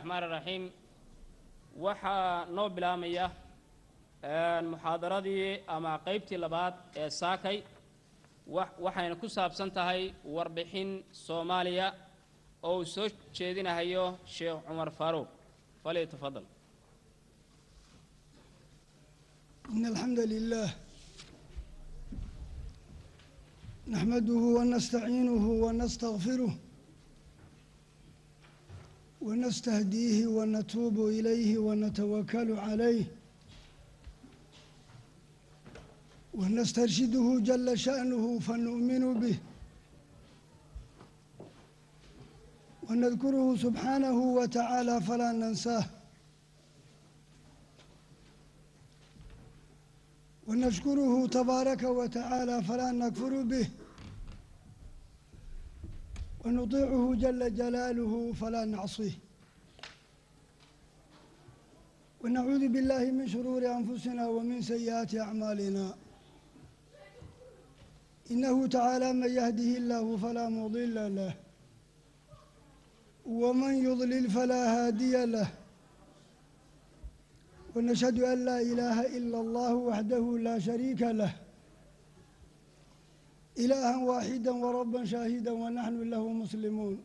raxmaan raxiim waxaa noo bilaamaya muxaadaradii ama qeybtii labaad ee saakay wa- waxayna ku saabsan tahay warbixin soomaaliya oo uu soo jeedinahayo sheekh cumar faaruuq fali tafadal إن الحمد لله نحمده ونستعينه ونستغفره نستهديه ونتوب إليه ونتوكل عليه ونسترشده جل شأنه فنؤمن به ونذكره سبحانه وتعالى فلا ننساه ونشكره تبارك وتعالى فلا نكفر به ونطيعه جل جلاله فلا نعصيه wanacuudu billaahi min shuruuri anfusina wa min sayi'aati acmaalina inahu tacaala man yahdihi illaahu falaa mudila lah waman yudlil falaa haadiya lah wanashhadu an laa ilaaha ila allahu waxdahu laa shariika lah ilaahan waaxida warabban shaahidan wanaxnu lahu muslimuun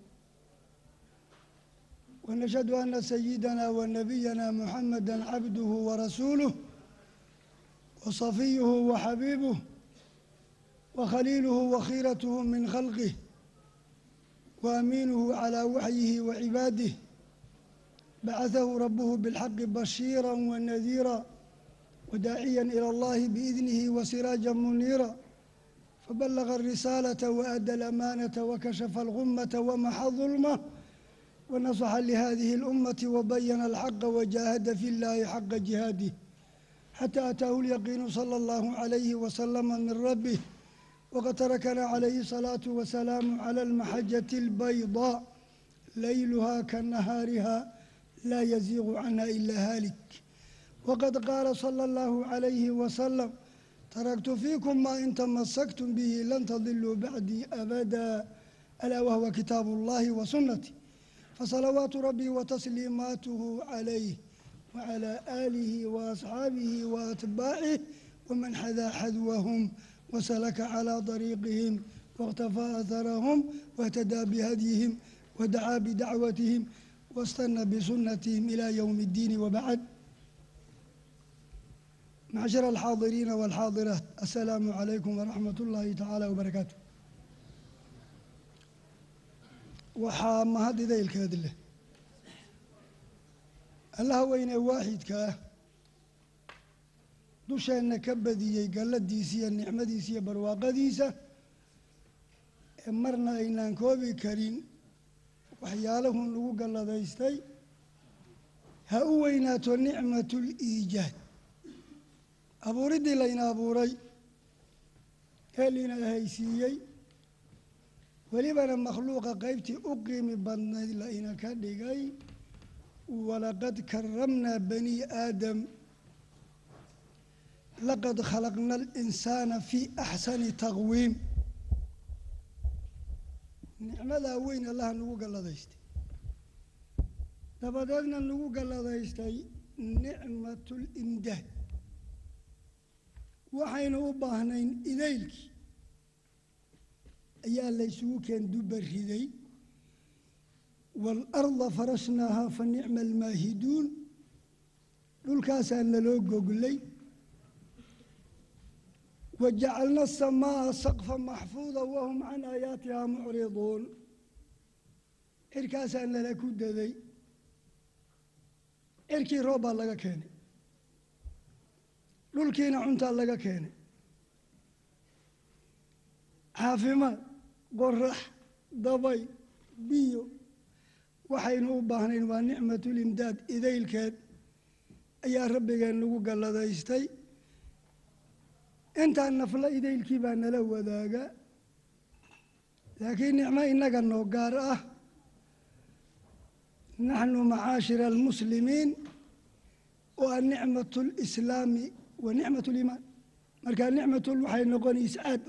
ونشهد أن سيدنا ونبينا محمدا عبده ورسوله وصفيه وحبيبه وخليله وخيرته من خلقه وأمينه على وحيه وعباده بعثه ربه بالحق بشيرا ونذيرا وداعيا إلى الله بإذنه وسراجا منيرا فبلغ الرسالة وأدى الأمانة وكشف الغمة ومحى الظلمة ونصح لهذه الأمة وبين الحق وجاهد في الله حق جهاده حتى أتاه اليقين صلى الله عليه وسلم من ربه وقد تركنا عليه الصلاة والسلام على المحجة البيضاء ليلها كنهارها لا يزيغ عنها إلا هالك وقد قال صلى الله عليه وسلم تركت فيكم ما إن تمسكتم به لن تضلوا بعدي أبدا ألا وهو كتاب الله وسنتي fasalawaatu rabbii watasliimaatuhu calayh wacalaa aalihi waasxaabihi waatbaacih waman xadaa xadwahum wasalaka calaa dariiqihim wاktafaa aharahum wاhtadaa bihadyihim wadacaa bidacwatihim wاstana bisunatihim ilaa ywm اddiini wabacd macshar alxaadiriina walxaadiraat asalaamu calaykum waraxmat اllahi tacaala wbarakaatu waxaa mahad idaylkeed leh allaha weyne waaxidka ah dusheenna ka badiyey galladiisa iyo nicmadiisa iyo barwaaqadiisa ee marna aynaan koobi karin waxyaalahun lagu galladaystay ha u weynaato nicmatul iijaad. Abuuriddii layna abuuray ee lina haysiiyey welibana makhluuqa qaybtii u qiimi badnayd layna ka dhigay walaqad karamnaa bani aadam laqad khalaqna alinsaana fii axsani taqwiim. Nicmadaa weyn allaha nagu galladaystay. Dabadeedna nagu galladaystay nicmatul imdaad waxaynu u baahnayn idaylkii ayaa laysugu keen duba riday. Waalarda farashnaahaa fa nicma almaahiduun. Dhulkaasaa naloo goglay. Wajacalna asamaa'a saqfa maxfuuda wahum can aayaatihaa mucriduun. Cirkaasaa nala ku daday. Cirkii roob baa laga keenay. Dhulkiina cuntaa laga keenay. Caafimaad qorax dabay biyo. Waxaynu u baahnayn waa nicmatulimdaad idaylkeed. Ayaa rabbigeen nagu galladaystay. Intaan nafla idaylkii baa nala wadaaga. Laakiin nicmo innaga noo gaar ah. Naxnu macaashira almuslimiin. Waa nicmatu lislaami wa nicmat liimaan marka nicmatul waxay noqon iscaad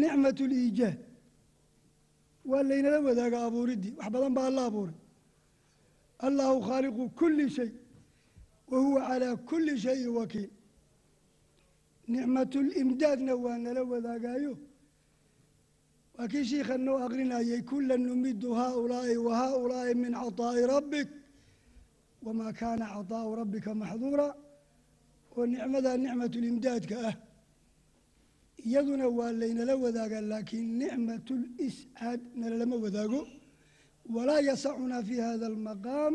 nicmat liijaad waa laynala wadaaga abuuriddii wax badan baa alla abuuray. Allahu khaaliqu kuli shay wa huwa calaa kuli shayin wakiil. Nicmatulimdaadna waa nala wadaagaayo. Waa kii shiikha noo aqrinayay kula numidu haaulaa'i wa haaulaa'i min caطaa'i rabbik wamaa kaana caطaa'u rabbika maxduura. Oo nicmada nicmatulimdaadka ah iyaduna waa laynala wadaagaa laakiin nicmatuliscaad nalalama wadaago. Walaa yasacunaa fi hada almaqaam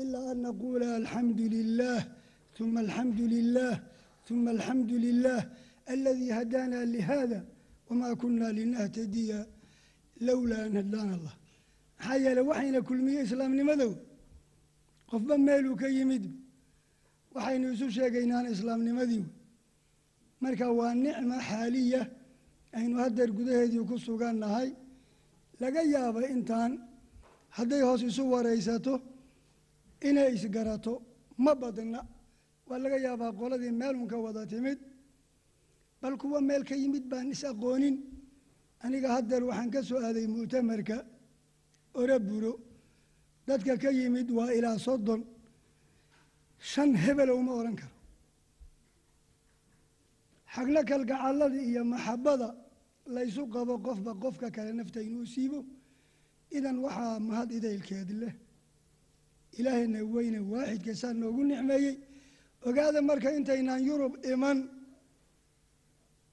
ilaa an naquula alxamdu lilah uma alxamdu lilah uma alxamdu lilah aladii hadaana lihada wamaa kuna linahtadiya lowlaa an hadaana allah. Maxaa yeele waxayna kulmiyey islaamnimadow? Qofba meeluu ka yimid waxaynu isu sheegaynaan islaamnimadii marka waa nicma xaaliya aynu haddeer gudaheedii ku sugannahay laga yaaba intaan hadday hoos isu waraysato inay isgarato ma badna. Waa laga yaabaa qoladii meelunka wada timid bal kuwa meel ka yimid baan is aqoonin. Aniga haddeer waxaan ka soo aaday mu'tamarka oraburo dadka ka yimid waa ilaa soddon. Shan hebel uma odhan karo xaglo kalgacalladii iyo maxabbada laysu qabo qofba qofka kale nafta inuu siibo idan waxaa mahad idaylkeed leh. Ilaahayna weyne waaxidka saa noogu nicmeeyey. Ogaada marka intaynaan yurub iman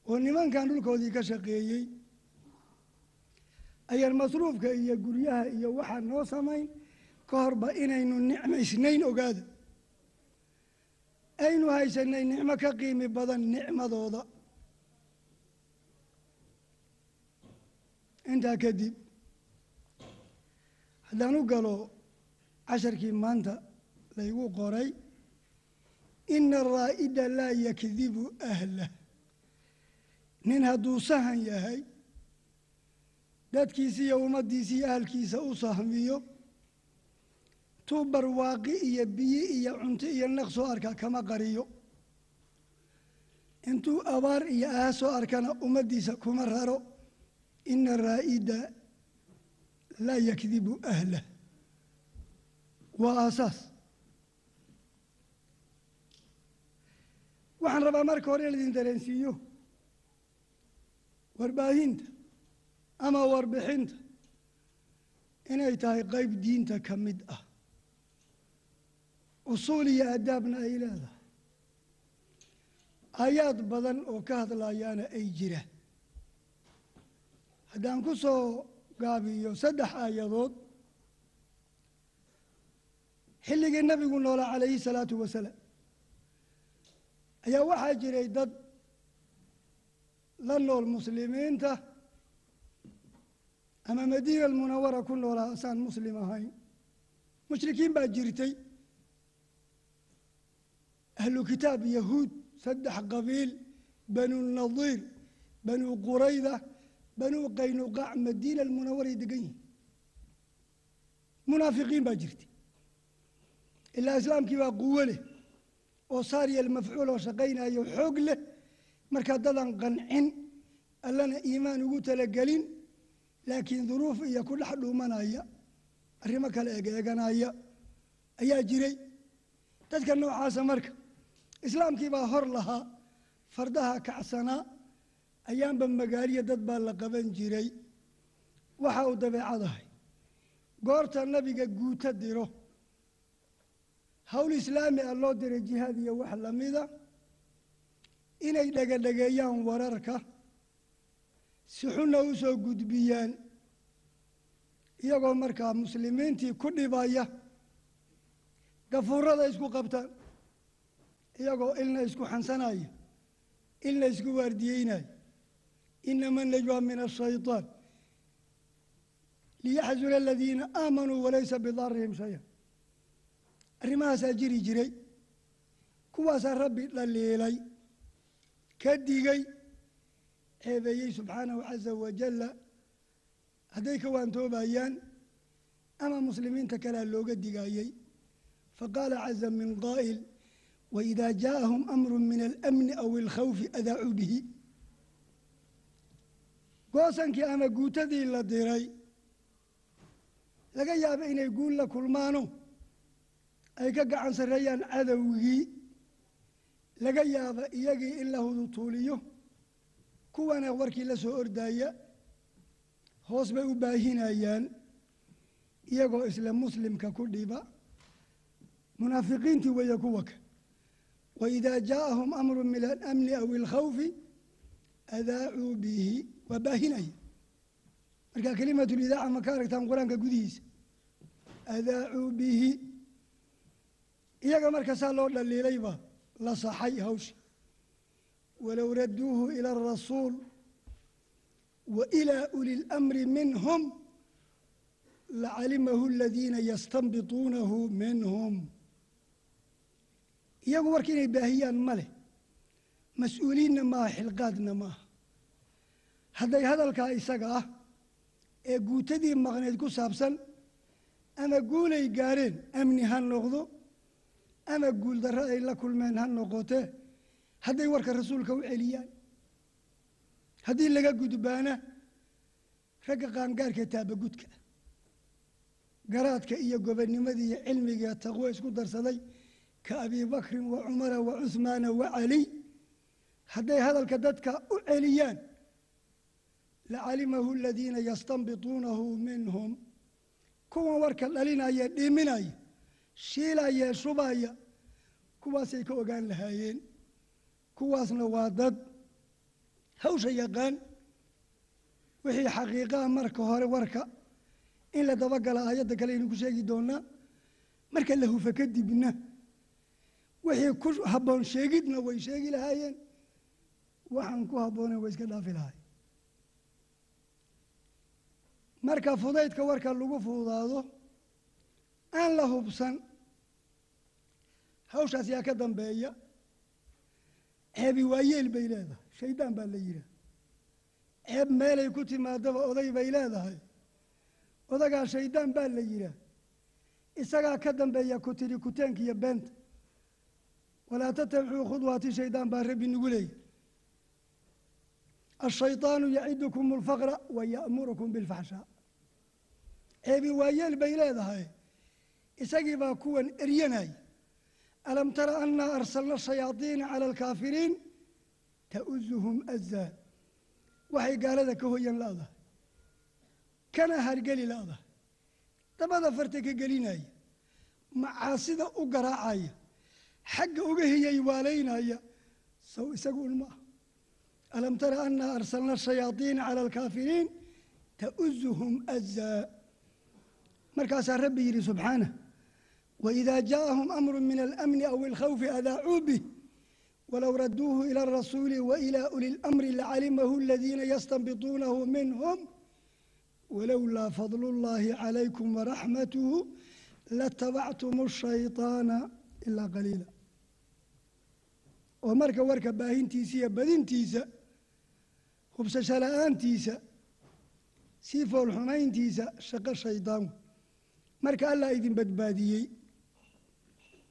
oo nimankan dhulkoodii ka shaqeeyey ayaan masruufka iyo guryaha iyo waxaa noo samayn ka horba inaynu nicmaysnayn ogaada aynu haysanay nicmo ka qiimi badan nicmadooda. Intaa kadib haddaan u galo casharkii maanta laygu qoray ina araa'ida laa yakdibu ahlah nin hadduu sahan yahay dadkiisa iyo ummaddiisa iyo ahalkiisa u sahmiyo tuu barwaaqi iyo biyi iyo cunto iyo naq soo arka kama qariyo. Intuu abaar iyo aha soo arkana ummaddiisa kuma raro. Ina raa'ida laa yakdibu ahlah waa aasaas waxaan rabaa marka hore in laydin dareensiiyo warbaahinta ama warbixinta inay tahay qayb diinta ka mid ah usuul iyo adaabna ay leedahay. Aayaad badan oo ka hadlayaana ay jiraan haddaan ku soo gaabiyo saddex aayadood xilligii nabigu noolaa calayhi salaatu wasalaam ayaa waxaa jiray dad la nool muslimiinta ama madiina almunawara ku noolaa asaan muslim ahayn. Mushrikiin baa jirtay ahlu kitaab yahuud saddex qabiil banu nadiir banu qurayda banuu qaynuqaac madiina almunawaray degan yihiin munaafiqiin baa jirtay. Ilaa islaamkii baa quwo leh oo saariya almafcuul oo shaqaynayo xoog leh. Markaa dadan qancin allana iimaan ugu talagelin laakiin duruuf iyo ku dhex dhuumanaya arrimo kale egeeganaya ayaa jiray. Dadka noocaasa marka islaamkii baa hor lahaa fardaha kacsanaa ayaanba magaaliya dad baa la qaban jiray. Waxa uu dabeecadahay goorta nabiga guuto diro. Hawl islaami ah loo diray jihaad iyo wax lamida inay dhegadhegeeyaan wararka. Si xunna u soo gudbiyaan. Iyagoo markaa muslimiintii ku dhibaya. Gafuurada isku qabtaan iyagoo ilna isku xansanaya ilna isku waardiyeynaya inama najwa min ashayطaan liyaxzuna aladiina aamanuu walaysa bidarihim shaya arrimahaasaa jiri jiray kuwaasaa rabbi dhaliilay ka digay ceebeeyey subxaanahu caza wajalla hadday ka waantoobayaan ama muslimiinta kalea looga digayey faqaala caza min qaa'il waidaa jaaءahum amru min alamni aw alkhawfi adaacuu bihi goosankii ama guutadii la diray laga yaabo inay guul la kulmaano ay ka gacan sarreeyaan cadowgii laga yaaba iyagii in la hudutuuliyo kuwana warkii la soo ordaaya hoos bay u baahinayaan iyagoo isla muslimka ku dhiba munaafiqiintii weeye kuwa waidaa jaaءahum amru min alamni aw alkhawfi adaacuu bihi waa baahinaya marka kelimatulidaaca ma ka aragtaan qur'aanka gudihiisa adaacuu bihi iyaga marka saa loo dhaliilayba la saxay hawsha walow raduuhu ila arasuul wa ilaa uli اlamri minhum lacalimahu aladiina yastanbituunahu minhum iyagu warka inay baahiyaan ma leh. Mas'uuliinna maaha xilqaadna maaha hadday hadalkaa isaga ah ee guutadii maqneed ku saabsan ama guulay gaareen amni ha noqdo ama guuldarro ay la kulmeen ha noqotee hadday warka rasuulka u celiyaan haddii laga gudbaana ragga qaangaarka taabagudka garaadka iyo gobonnimadii iyo cilmiga taqwo isku darsaday ka abi bakrin wa cumara wa cuhmaana wa caliy hadday hadalka dadka u celiyaan lacalimahu aladiina yastanbituunahu minhum. Kuwan warka dhalinaya dhiminaya shiilaya shubaya kuwaasay ka ogaan lahaayeen. Kuwaasna waa dad hawsha yaqaan. Wixii xaqiiqaha marka hore warka in la dabagala aayadda kale aynu ku sheegi doonaa. Marka la hufa kadibna wixii ku habboon sheegidna way sheegi lahaayeen. Waxaan ku habboonen way iska dhaafi lahaay marka fudaydka warka lagu fududaado aan la hubsan hawshaas yaa ka dambeeya ceebi waayeel bay leedahay. Shaydaan baa la yidhaah ceeb meelay ku timaadaba oday bay leedahay. Odagaa shaydaan baa la yidhaah isagaa ka dambeeya ku tiri iyo beenta walaa tatabicuu khudwaati shaydaan baa rabbi nagu leeyay ashaydaanu yacidukum alfaqra wa ya'murukum bilfaxshaa ceebi waayeel bay leedahay isagii baa kuwan eryanay alam tara annaa arsalna shayaadiina cala alkaafiriin ta'uzuhum azaa waxay gaalada ka hoyan la'dahay kana hargeli la'dahay dabada farta ka gelinaya macaasida u garaacaya xagga uga hiyay waalaynaya sow isagu ulma ah alam tara annaa arsalna shayaadiina cala alkaafiriin ta'uzuhum azaa markaasaa rabbi yidhi subxaanah wإida jaaءahum amru min alamni aw اlkhawfi adaacuu bih walow raduuhu ilى الrasuuli wailى uli اlamri lacalimahu aladiina yastanbituunahu minhum walowlaa fadl اllahi calaykum waraxmatuhu latabactum الshayطaana ilaa qaliila oo marka warka baahintiisa iyo badintiisa hubsasho la'aantiisa sii foolxumayntiisa shaqo shaydaan marka allah idin badbaadiyey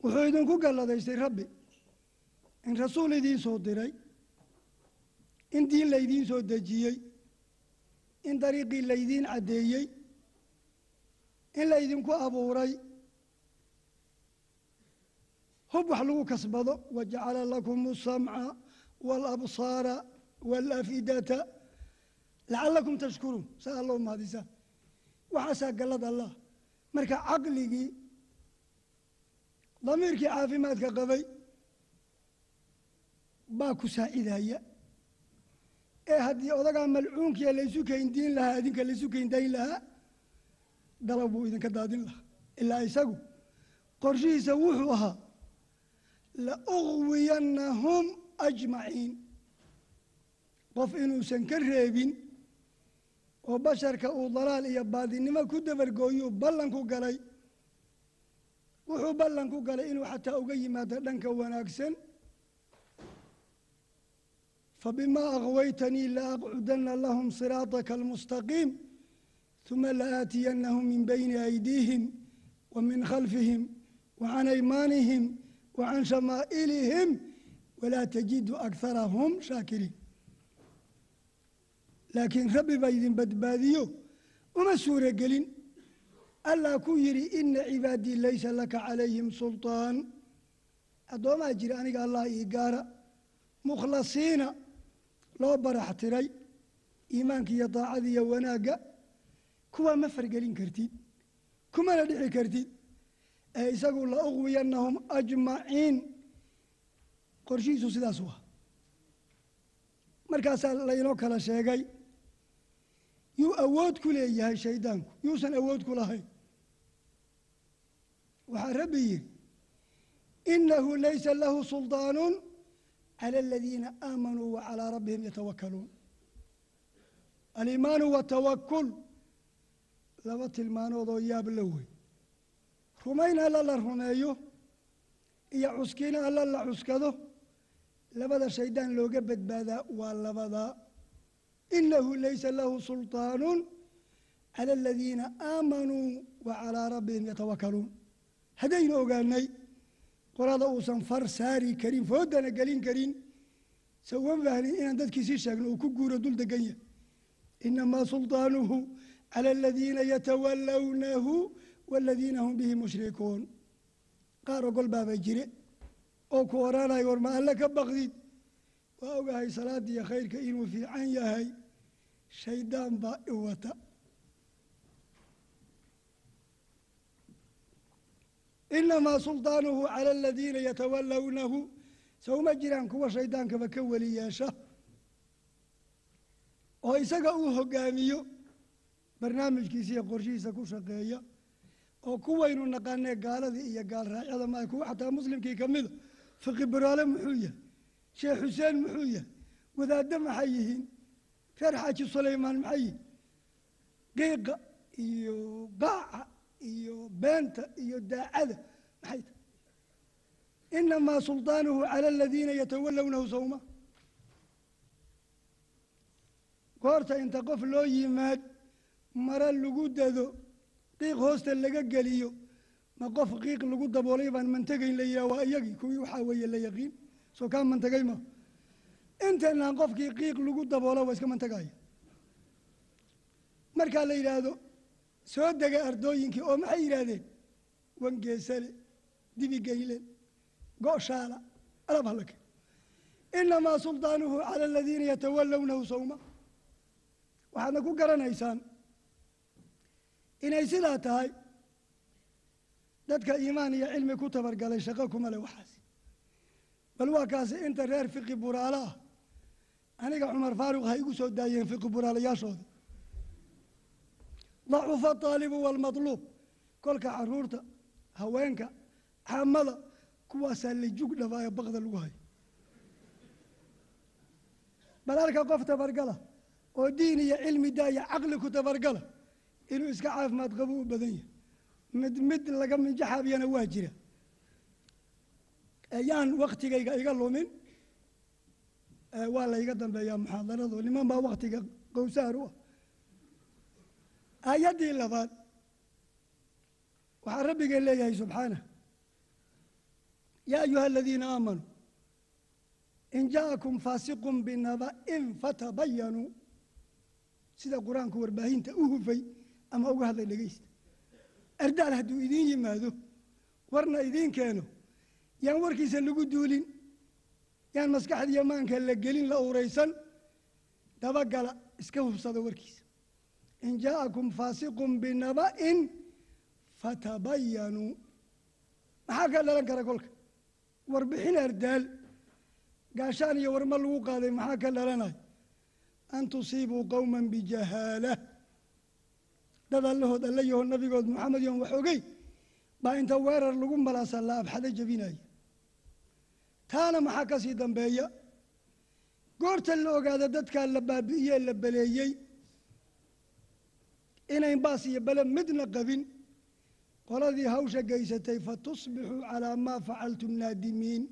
wuxuu idinku galladaystay rabbi in rasuul idiin soo diray in diin laydiin soo dejiyey in dariiqii laydiin caddeeyey in laydinku abuuray hub wax lagu kasbado wajacala lakum asamca waalabsaara waalafidata lacalakum tashkuruun saa alloo mahadisaan waxaasaa gallad allah. Marka caqligii damiirkii caafimaadka qabay baa ku saacidaya ee haddii odagaa malcuunkiya laysu kayndiin lahaa idinka laysu kayndayn lahaa dalab buu idinka daadin lahaa. Ilaa isagu qorshihiisa wuxuu ahaa laugwiyannahum ajmaciin qof inuusan ka reebin oo basharka uu dalaal iyo baadinimo ku dabargooyuu ballan ku galay wuxuu ballan ku galay inuu xataa uga yimaado dhanka wanaagsan fabimaa aghwaytanii laaqcudana lahum siraataka almustaqiim ثuma laaatiyannahum min bayni aydiihim wa min khalfihim wa can aymaanihim can shamaa'ilihim walaa tajidu akharahum shaakiriin laakiin rabbi baa idin badbaadiyo uma suuro gelin allah ku yidhi ina cibaadii laysa laka calayhim sulطaan addoomaa jira aniga allah ii gaara mukhlasiina loo barax tiray iimaanka iyo daacada iyo wanaagga kuwaa ma fargelin kartid kumana dhici kartid ee isagu la uqwiyannahum ajmaciin. Qorshihiisu sidaas ah markaasaa laynoo kala sheegay yuu awood ku leeyahay shaydaanku. Yuusan awood ku lahayn. Waxaa rabbi yidhi inahu laysa lahu sulطaanu cala aladiina aamanuu wa calaa rabbihim yatawakaluun aliimaanu watawakul laba tilmaanood oo yaab la wey rumayn alla la rumeeyo iyo cuskiin alla la cuskado labada shaydaan looga badbaadaa waa labadaa inahu laysa lahu sulطaanu cala aladiina aamanuu wa calaa rabbihim yatawakaluun haddaynu ogaanay qolada uusan far saari karin foodana gelin karin se uma baahnin inaan dadkiisii sheegno uu ku guuro dul degan yahay. Inamaa sulطaanuhu cala aladiina yatawallawnahu waladiina hum bihi mushrikuun qaar ogol baaba jire oo ku odhanaya war ma alle ka baqdid waa ogahay salaadiiyo khayrka inuu fiican yahay shaydaan baa i wata inamaa sulطaanuhu cala aladiina yatawallawnahu sawma jiraan kuwa shaydaankaba ka weli yeesha oo isaga uu hogaamiyo barnaamijkiisa iyo qorshihiisa ku shaqeeya oo kuwaynu naqaanee gaaladii iyo gaal raacyada maa kuwa xataa muslimkii ka mida fiqi baraale muxuu yahay sheekh xuseen muxuu yahay wadaaddo maxay yihiin reer xaaji sulaymaan maxay yihiin qiiqa iyo qaaca iyo beenta iyo daacada maxay tahay? Inamaa sulطaanuhu cala aladiina yatawallawnahu sawma. Goorta inta qof loo yimaad mare lagu dado qiiq hoosta laga geliyo. Ma qof qiiq lagu daboolay baan mantegayn la yidhaha waa iyagii kuwii waxaa weeye la yaqiin. Soo kaa mantagay ma. Intaynaan qofkii qiiq lagu daboolo waa iska mantegaya markaa la yidhaahdo soo dega ardooyinkii oo maxay yidhaahdeen wangeesale dibigeyle go'shaala alab halake inamaa sulطaanuhu cala aladiina yatawallawnahu sawma. Waxaadna ku garanaysaan inay sidaa tahay dadka iimaan iyo cilmi ku tabargalay shaqo kuma le waxaas. Bal waa kaasi inta reer fiqi buraalo ah aniga cumar faaruq ha igu soo daayeen fiqi buraalayaashoodii dacufa aalibu waalmadluub kolka carruurta haweenka caamada kuwaasaa la jug dhafaayo bakda lagu hayo. Bal halka qof tabargala oo diin iyo cilmi daaya caqli ku tabargala inuu iska caafimaad qabo u badan yahay. Mid mid laga minjaxaabiyana waa jira. Yaan waktigayga iga lumin. Waa la iga dambeeyaa muxaadaradu niman baa waktiga qowsaar u ah. Aayaddii labaad waxaa rabbigeen leeyahay subxaanah yaa ayuha aladiina aamanuu in ja'akum faasiqun binaba'in fatabayanuu sida qur'aanku warbaahinta u hufay ama uga hadlay dhegeysta ardaal hadduu idiin yimaado warna idiin keeno. Yaan warkiisa lagu duulin. Yaan maskaxdiiyo maanka la gelin la uuraysan. Dabagala iska hubsada warkiisa. In jaa'akum faasiqun binaba'in fatabayanuu maxaa ka dhalan kara kolka? Warbixin ardaal gaashaan iyo warma lagu qaaday maxaa ka dhalanaya an tusiibuu qowma bijahaala dad allahood alla yaho nabigood maxamed yoon wax ogey. Baa inta weerar lagu malaasa la abxado jebinaya taana maxaa ka sii dambeeya? Goorta la ogaada dadkaa la baabi'iyee la baleeyey. Inayn baas iyo bale midna qabin. Qoladii hawsha geysatay fatusbixuu calaa maa facaltum naadimiin.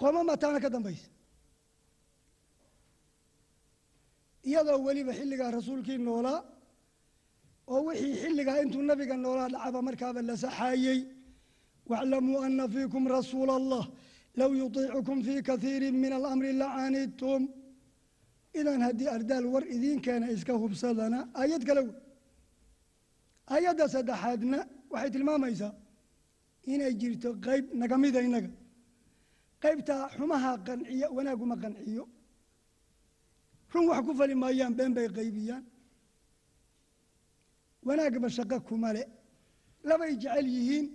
Qoomama taana ka dambaysa iyadoo weliba xilligaa rasuulkii noolaa oo wixii xilligaa intuu nabiga noolaa dhacaba markaaba la saxaayey waaclamuu ana fiikum rasuula allah low yuطiicukum fii kaiiri min alamri lacanidtum idan haddii ardaal war idiin keena iska hubsadana aayad kale wey. Aayadda saddexaadna waxay tilmaamaysaa inay jirto qayb naga mida innaga. Qaybtaa xumaha qanciya wanaaguma qanciyo run wax ku fali maayaan been bay qaybiyaan. Wanaagba shaqo kuma le labay jecel yihiin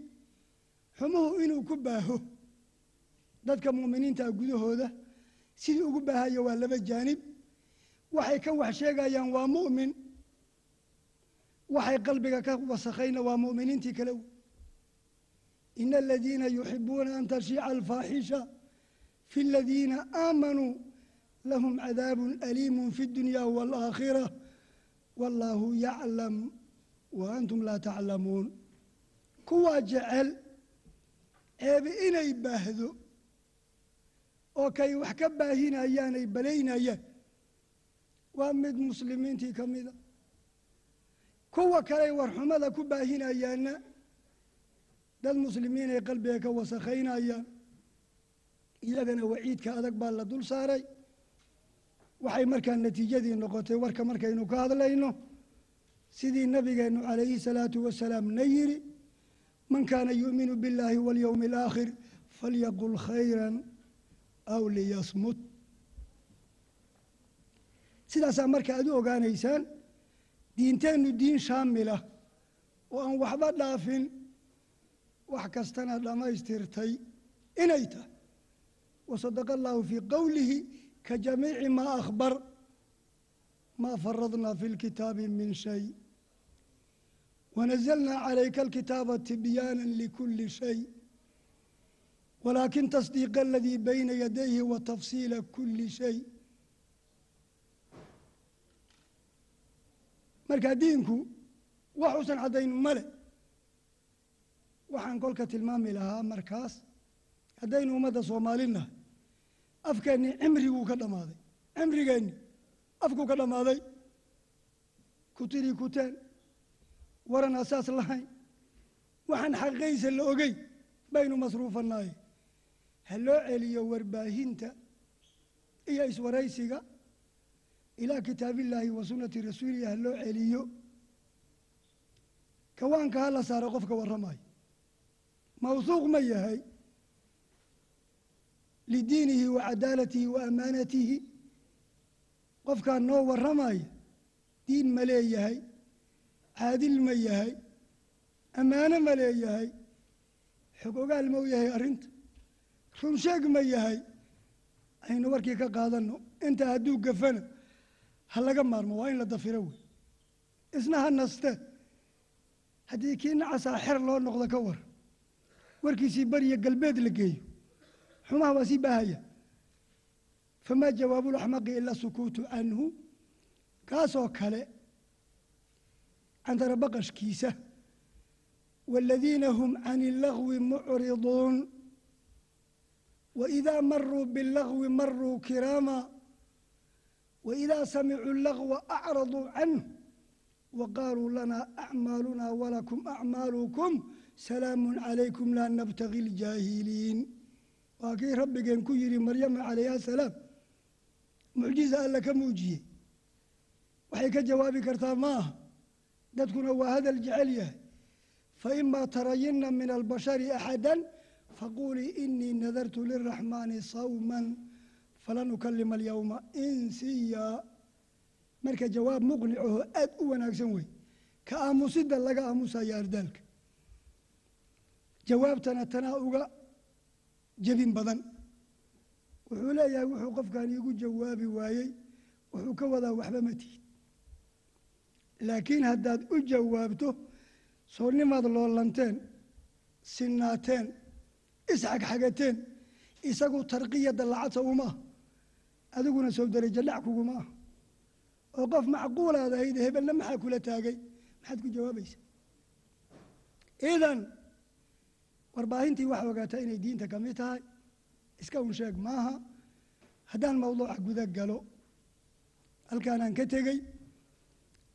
xumuhu inuu ku baaho. Dadka mu'miniinta gudahooda sidii ugu baahayo waa laba jaanib. Waxay ka wax sheegayaan waa mu'min waxay qalbiga ka wasakhayna waa mu'miniintii kale wey ina aladiina yuxibuuna an tashiica alfaaxisha fi aladiina aamanuu lahum cadaabun aliimun fi اdunya wاlaakhira wallaahu yaclam wa antum laa taclamuun kuwaa jecel ceebi inay baahdo oo kay wax ka baahinayaan ay balaynayaan waa mid muslimiintii ka mida kuwa kaley warxumada ku baahinayaanna dad muslimiin ay qalbiga ka wasakhaynayaan iyagana waciidka adag baa la dul saaray waxay markaa natiijadii noqotay warka markaynu ka hadlayno sidii nabigeennu calayhi salaatu wasalaam na yidhi man kaana yu'minu biاllaahi walyowmi alaakhir falyaqul khayran aw liyasmut. Sidaasaa marka aad u ogaanaysaan diinteennu diin shaamila oo aan waxba dhaafin wax kastana dhammaystirtay inay tahay. Wasadaqa allahu fii qowlihi ka jamiici maa akhbar maa faradna fi lkitaabi min shay. Wanazalna calayka alkitaaba tibyaana likuli shay. Walaakin tasdiiqa aladii bayna yadayhi wa tafsiila kuli shay. Marka diinku wax uusan caddayn male. Waxaan kolka tilmaami lahaa markaas haddaynu ummadda soomaalinahay afkeennii cimriguu ka dhammaaday. Cimrigeenni afkuu ka dhammaaday. Kutiri kuteen waran asaas lahayn. Waxaan xaqiiqaysa la ogey baynu masruufanaaye ha loo celiyo warbaahinta iyo iswaraysiga ilaa kitaabillaahi wa sunnati rasuulihi ha loo celiyo. Kawaanka ha la saaro qofka warramayo mawhuuq ma yahay lidiinihi wa cadaalatihi wa amaanatihi qofkaa noo warramaya diin ma leeyahay caadil ma yahay ammaano ma leeyahay xog ogaal u yahay arrinta runsheeg ma yahay aynu warkii ka qaadanno intaa hadduu gafana ha laga maarmo waa in la dafiro wey isna ha naste haddii kii nacasaa xer loo noqdo ka war warkiisii beriya galbeed la geeyo xumaha waa sii baahaya famaa jawaabu laxmaqi ila sukuutu canhu kaasoo kale cantara baqashkiisa waaladiina hum can illagwi mucriduun. Waidaa maruu billagwi maruu kiraama. Waidaa samicuu lagwa acraduu canhu. Waqaaluu lanaa acmaaluna walakum acmaalukum. Salaamun calaykum laa nabtagi ljaahiliin waa kii rabbigeen ku yidhi maryama calayha asalaam mucjiza alla ka muujiyey. Waxay ka jawaabi kartaa ma aha dadkuna waa hadal jecel yahay. Faima tarayinna min albashari axada faquulii inii nadartu liraxmaani sawman falan ukalima alyowma insiya. Marka jawaab muqnicaho aad u wanaagsan wey ka aamusida laga aamusaya ardaalka. Jawaabtana tanaa uga jebin badan. Wuxuu leeyahay wuxuu qofkan iigu jawaabi waayey wuxuu ka wadaa waxba ma tihid. Laakiin haddaad u jawaabto soonimaad loolanteen sinaateen isxagxagateen isagu tarqiyada lacagta uma ah adiguna sow darajo dhac kuguma oo qof macquulaad ahayd hebelna maxaa kula taagay? Maxaad ku jawaabaysa idan warbaahintii waxaa ogaataa inay diinta ka mid tahay. Iska un sheeg maaha. Haddaan mawduuca guda galo halkaanaan ka tegey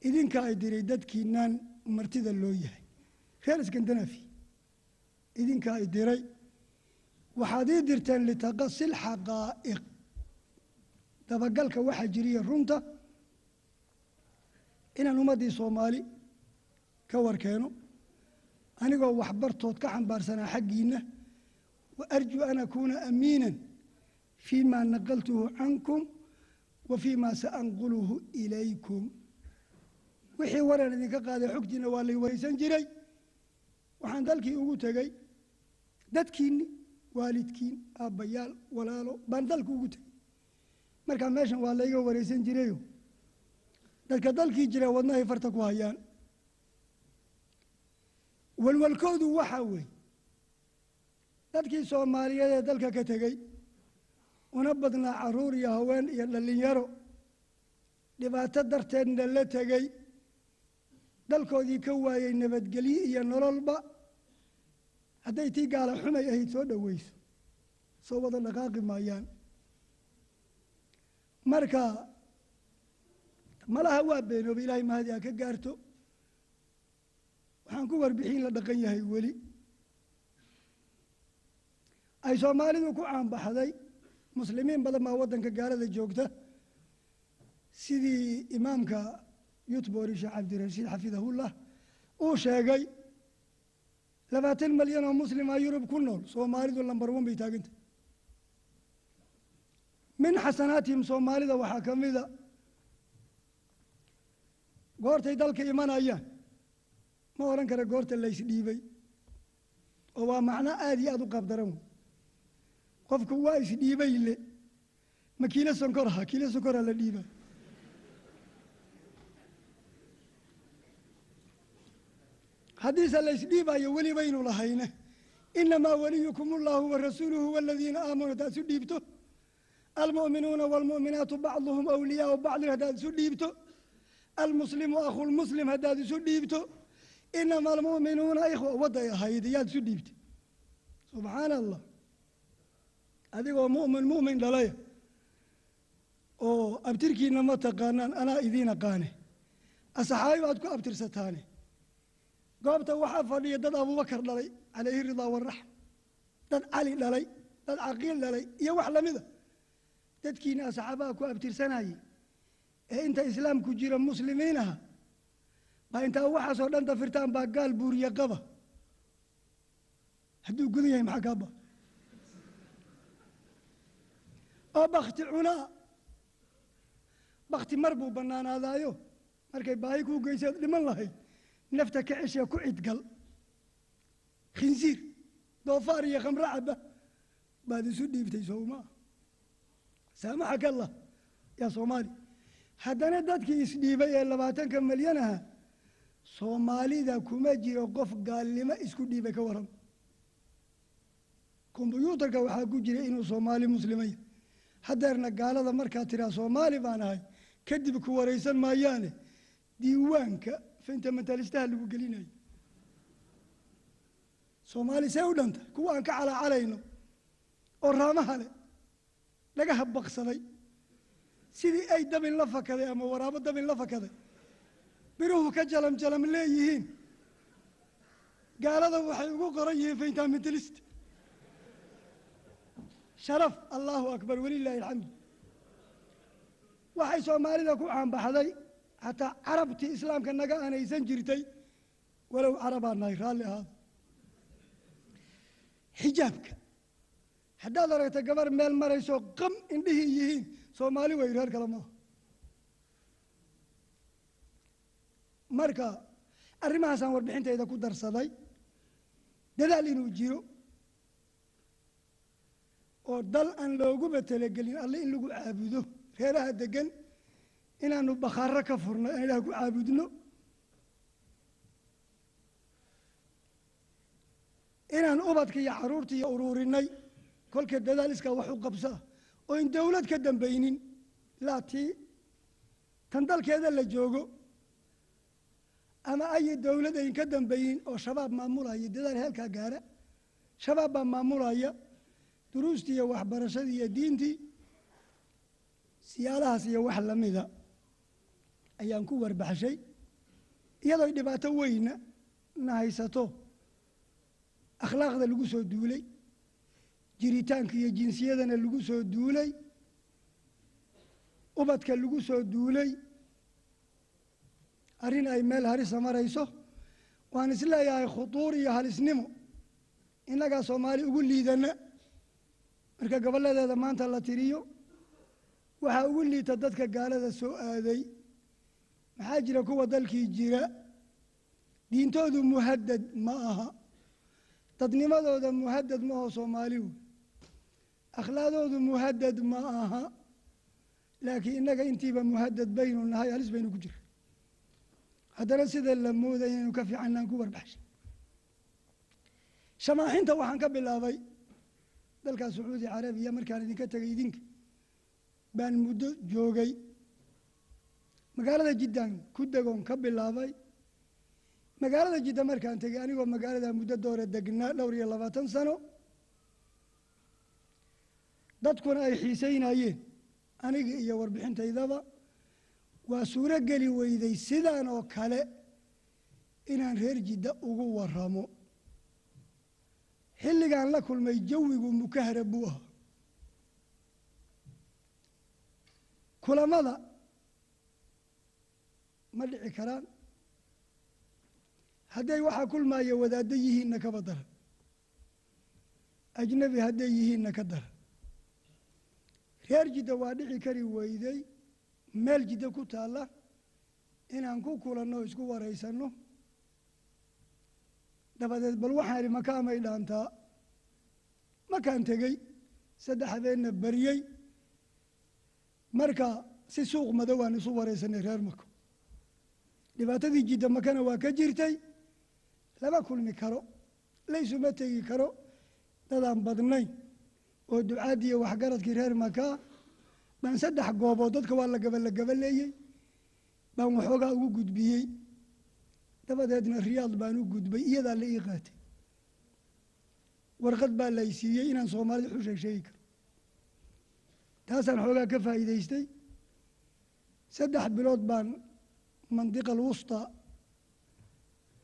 idinka ay diray dadkiinaan martida loo yahay. Reer iskandanafi idinka ay diray waxaad ii dirteen litaqasi lxaqaa'iq dabagalka waxaa jiriya runta inaan ummaddii soomaali ka warkeeno anigoo waxbartood ka xambaarsanaa xaggiinna wa arjuu an akuuna amiinan fii ma naqaltuhu cankum wa fii ma saanquluhu ilaykum. Wixii waraan idinka qaaday xogtiina waa lay waraysan jiray. Waxaan dalkii ugu tegey dadkiinni waalidkiin aabbayaal walaalo baan dalka ugu tegey markaa meeshan waa layga waraysan jirayo dadka dalkii jira wadnahay farta ku hayaan walwalkoodu waxaa weeye dadkii soomaaliyeed ee dalka ka tegey una badnaa carruur iyo haween iyo dhallinyaro. Dhibaato darteedna la tegey dalkoodii ka waayey nabadgelyo iyo nololba. Hadday tii gaala xumay ahayd soo dhoweyso soo wada dhaqaaqi maayaan. Marka malaha waa beenoobay ilaahay mahadi ha ka gaarto waxaan ku warbixin la dhaqan yahay weli. Ay soomaalidu ku caanbaxday muslimiin badan baa waddanka gaalada joogta. Sidii imaamka yutbori sheekh cabdirashiid xafidahullah uu sheegay labaatan malyan oo muslima yurub ku nool soomaalidu lambar wan bay taagantah min xasanaatihim soomaalida waxaa ka mida goortay dalka imanayaan ma odhan kara goorta laysdhiibay oo waa macno aada iyo aada u qaabdaran wey qofku waa isdhiibay le. Ma kiilo sonkor aha kiilo sonkora la dhiiba. Haddiise laysdhiibayo weli baynu lahayne. Inamaa waliyukum ullahu wa rasuuluhu waladiina aamanuu haddaad isu dhiibto. Almu'minuuna waalmu'minaatu bacduhum awliyaau bacdin haddaad isu dhiibto. Almuslimu akhulmuslim haddaad isu dhiibto inama almu'minuuna ikhwa wadday ahayd yaad isu dhiibtay. Subxaana allah adigoo mu'min mu'min dhalaya. Oo abtirkiina ma taqaanaan anaa idiin aqaane. Asxaabi baad ku abtirsataane. Goobta waxaa fadhiya dad abubakar dhalay calayhi ridaa waraxm dad cali dhalay dad caqiil dhalay iyo wax lamida dadkiina asxaabaha ku abtirsanayey ee inta islaamku jira muslimiin aha baa intaa waxaasoo dhan dafirtaan baa gaal buuriye qaba hadduu gudan yahay maxaa kaaba oo bakti cunaa bakti mar buu bannaanaadaayo. Markay baahi kuu geyseed dhiman lahayd. Nafta ka ceshee ku cidgal khinsiir doofaar iyo khamro caba baad isu dhiibtay sowmaa saamaxaka allah yaa soomaali. Haddana dadkii isdhiibay ee labaatanka malyan aha soomaalida kuma jiro qof gaalnimo isku dhiibay ka waran. Kombyuutarka waxaa ku jira inuu soomaali muslimaya haddeerna gaalada markaa tiraa soomaali baan ahay kadib ku waraysan maayaane diiwaanka fentamentalistaha lagu gelinayo. Soomaali see u dhanta kuwa aan ka calaacalayno oo raamaha leh dhagaha baqsaday sidii ay dabin la fakaday ama waraabo dabin la fakaday biruhu ka jalam jalam leeyihiin. Gaalada waxay ugu qoran yihiin fentamentalist sharaf allahu akbar walilaahi alxamdu waxay soomaalida ku caanbaxday xataa carabtii islaamka naga aanaysan jirtay. Walow carabaa nahay raalli ahaada xijaabka haddaad aragta gabar meel marayso qam indhihii yihiin soomaali way reer kale maaha marka arrimahaasaan warbixintayda ku darsaday dadaal inuu jiro oo dal aan looguba talagelin alle in lagu caabudo reeraha degan inaanu bakhaaro ka furno aan ilaah ku caabudno inaan ubadka iyo carruurta iyo uruurinay kolka dadaal iskaa wax u qabsaa oo in dowlad ka dambaynin laa tii tan dalkeeda la joogo ama ay dowlad ka dambaynin oo shabaab maamulaya dadaal heelkaa gaara shabaab baa maamulaya duruustii iyo waxbarashadii iyo diintii siyaalahaas iyo wax lamida ayaan ku warbaxshay iyadoo dhibaato weyna na haysato akhlaaqda lagu soo duulay jiritaanka iyo jinsiyadana lagu soo duulay ubadka lagu soo duulay arrin ay meel harisa marayso waan is leeyahay khutuur iyo halisnimo. Innagaa soomaali ugu liidana. Marka gobolladeeda maanta la tiriyo waxaa ugu liita dadka gaalada soo aaday. Maxaa jira kuwa dalkii jira? Diintoodu muhadad ma aha. Dadnimadooda muhadad ma aho soomaali wey akhlaaqdoodu ma aha. Laakiin innaga intiiba muhadad baynu nahay halis baynu ku jira haddana sida la mooday inaynu ka fiicannaan ku warbaxshay shamaaxinta waxaan ka bilaabay dalka sacuudi carabiya markaan idinka tegay idinka. Baan muddo joogay. Magaalada jiddan ku degoon ka bilaabay. Magaalada jidda markaan tegay anigoo magaalada muddo doora degnaa dhowr iyo labaatan sano. Dadkuna ay xiisaynayeen aniga iyo warbixintaydaba waa suuro geli weyday sidaan oo kale inaan reer jidda ugu waramo xilligaan la kulmay jawigu mukahara buu ahaa. Kulamada ma dhici karaan. Hadday waxaa kulmaaya wadaaddo yihiinna kaba dara. Ajnabi hadday yihiinna ka dara. Reer jidda waa dhici kari weyday meel jidda ku taalla inaan ku kulanno o isku waraysanno. Dabadeed bal waxaan idhi maka amay dhaantaa? Makaan tegey saddex habeenna baryey marka si suuq madow aan isu waraysanay reer mako dhibaatadii jidda makana waa ka jirtay. Lama kulmi karo laysuma tegi karo dadaan badnayn. Oo ducaadii iyo waxgaradkii reer makaa baan saddex goobood dadka waa la gaba la gabaleeyey baan waxoogaa ugu gudbiyey. Dabadeedna riyaad baan u gudbay iyadaa la ii qaatay. Warqad baa lay siiyey inaan soomaalida xu sheeg sheegi karo. Taasaan xoogaa ka faa'iidaystay. Saddex bilood baan mandiqa alwusta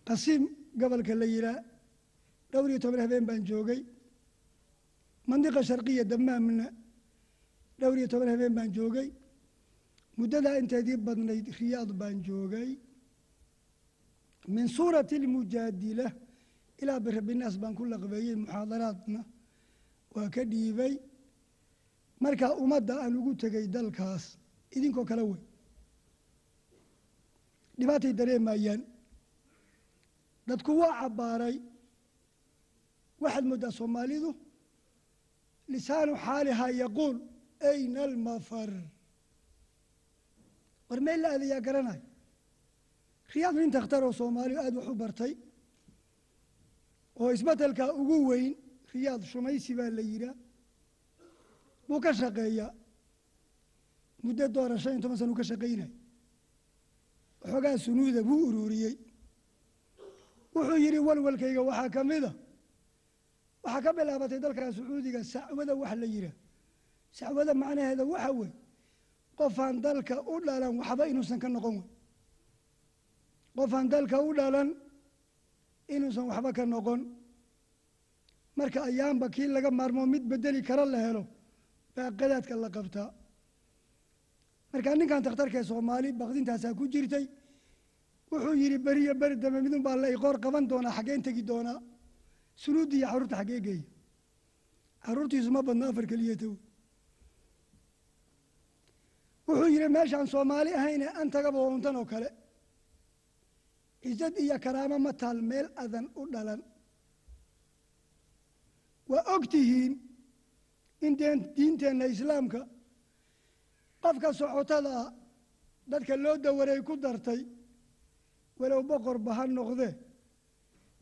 qasiim gobolka la yihaa dhowr iyo toban habeen baan joogay. Mandiqa sharqiya damaamna dhowr iyo toban habeen baan joogay. Muddadaa inteedii badnayd riyaad baan joogay. Min suurati almujaadila ilaa birabinaas baan ku laqbeeyey muxaadaraadna waa ka dhiibay. Markaa ummadda aan ugu tegay dalkaas idinkoo kale wey. Dhibaatay dareemayaan dadku waa cabbaaray. Waxaad mooddaa soomaalidu? Lisaanu xaalihaa yaquul ayna almafar war meel la aadayaa garanayo riyaad nin takhtaroo soomaaliya aada wax u bartay oo isbeddelkaa ugu weyn riyaad shumaysi baa la yidhaa buu ka shaqeeyaa muddo doora shan iyo toban sana ka shaqaynay waxoogaa sunuuda buu ururiyey. Wuxuu yidhi walwalkayga waxaa ka mida waxaa ka bilaabatay dalkaa sacuudiga sacwada wax la yidhaah sacwada macnaheeda waxa wey qofaan dalka u dhalan waxba inuusan ka noqon wey qofaan dalka u dhalan inuusan waxba ka noqon. Marka ayaanba kii laga maarmoo mid bedeli kara la helo baa qadaadka la qabtaa. Markaa ninkan takhtarkee soomaali bakdintaasaa ku jirtay wuxuu yidhi beriyo beri dambe midun baa la iqoor qaban doonaa xaggeen tegi doonaa. Sunuuddi iyo carruurta xaggee geeya. Carruurtiisu ma badna afar keliyata wuxuu yidhi meeshaan soomaali ahayne antagaba untan oo kale. Cizad iyo karaamo ma taal meel adan u dhalan. Waa og tihiin in diinteenna islaamka qofka socotada dadka loo dawaray ku dartay walow boqorba ha noqdee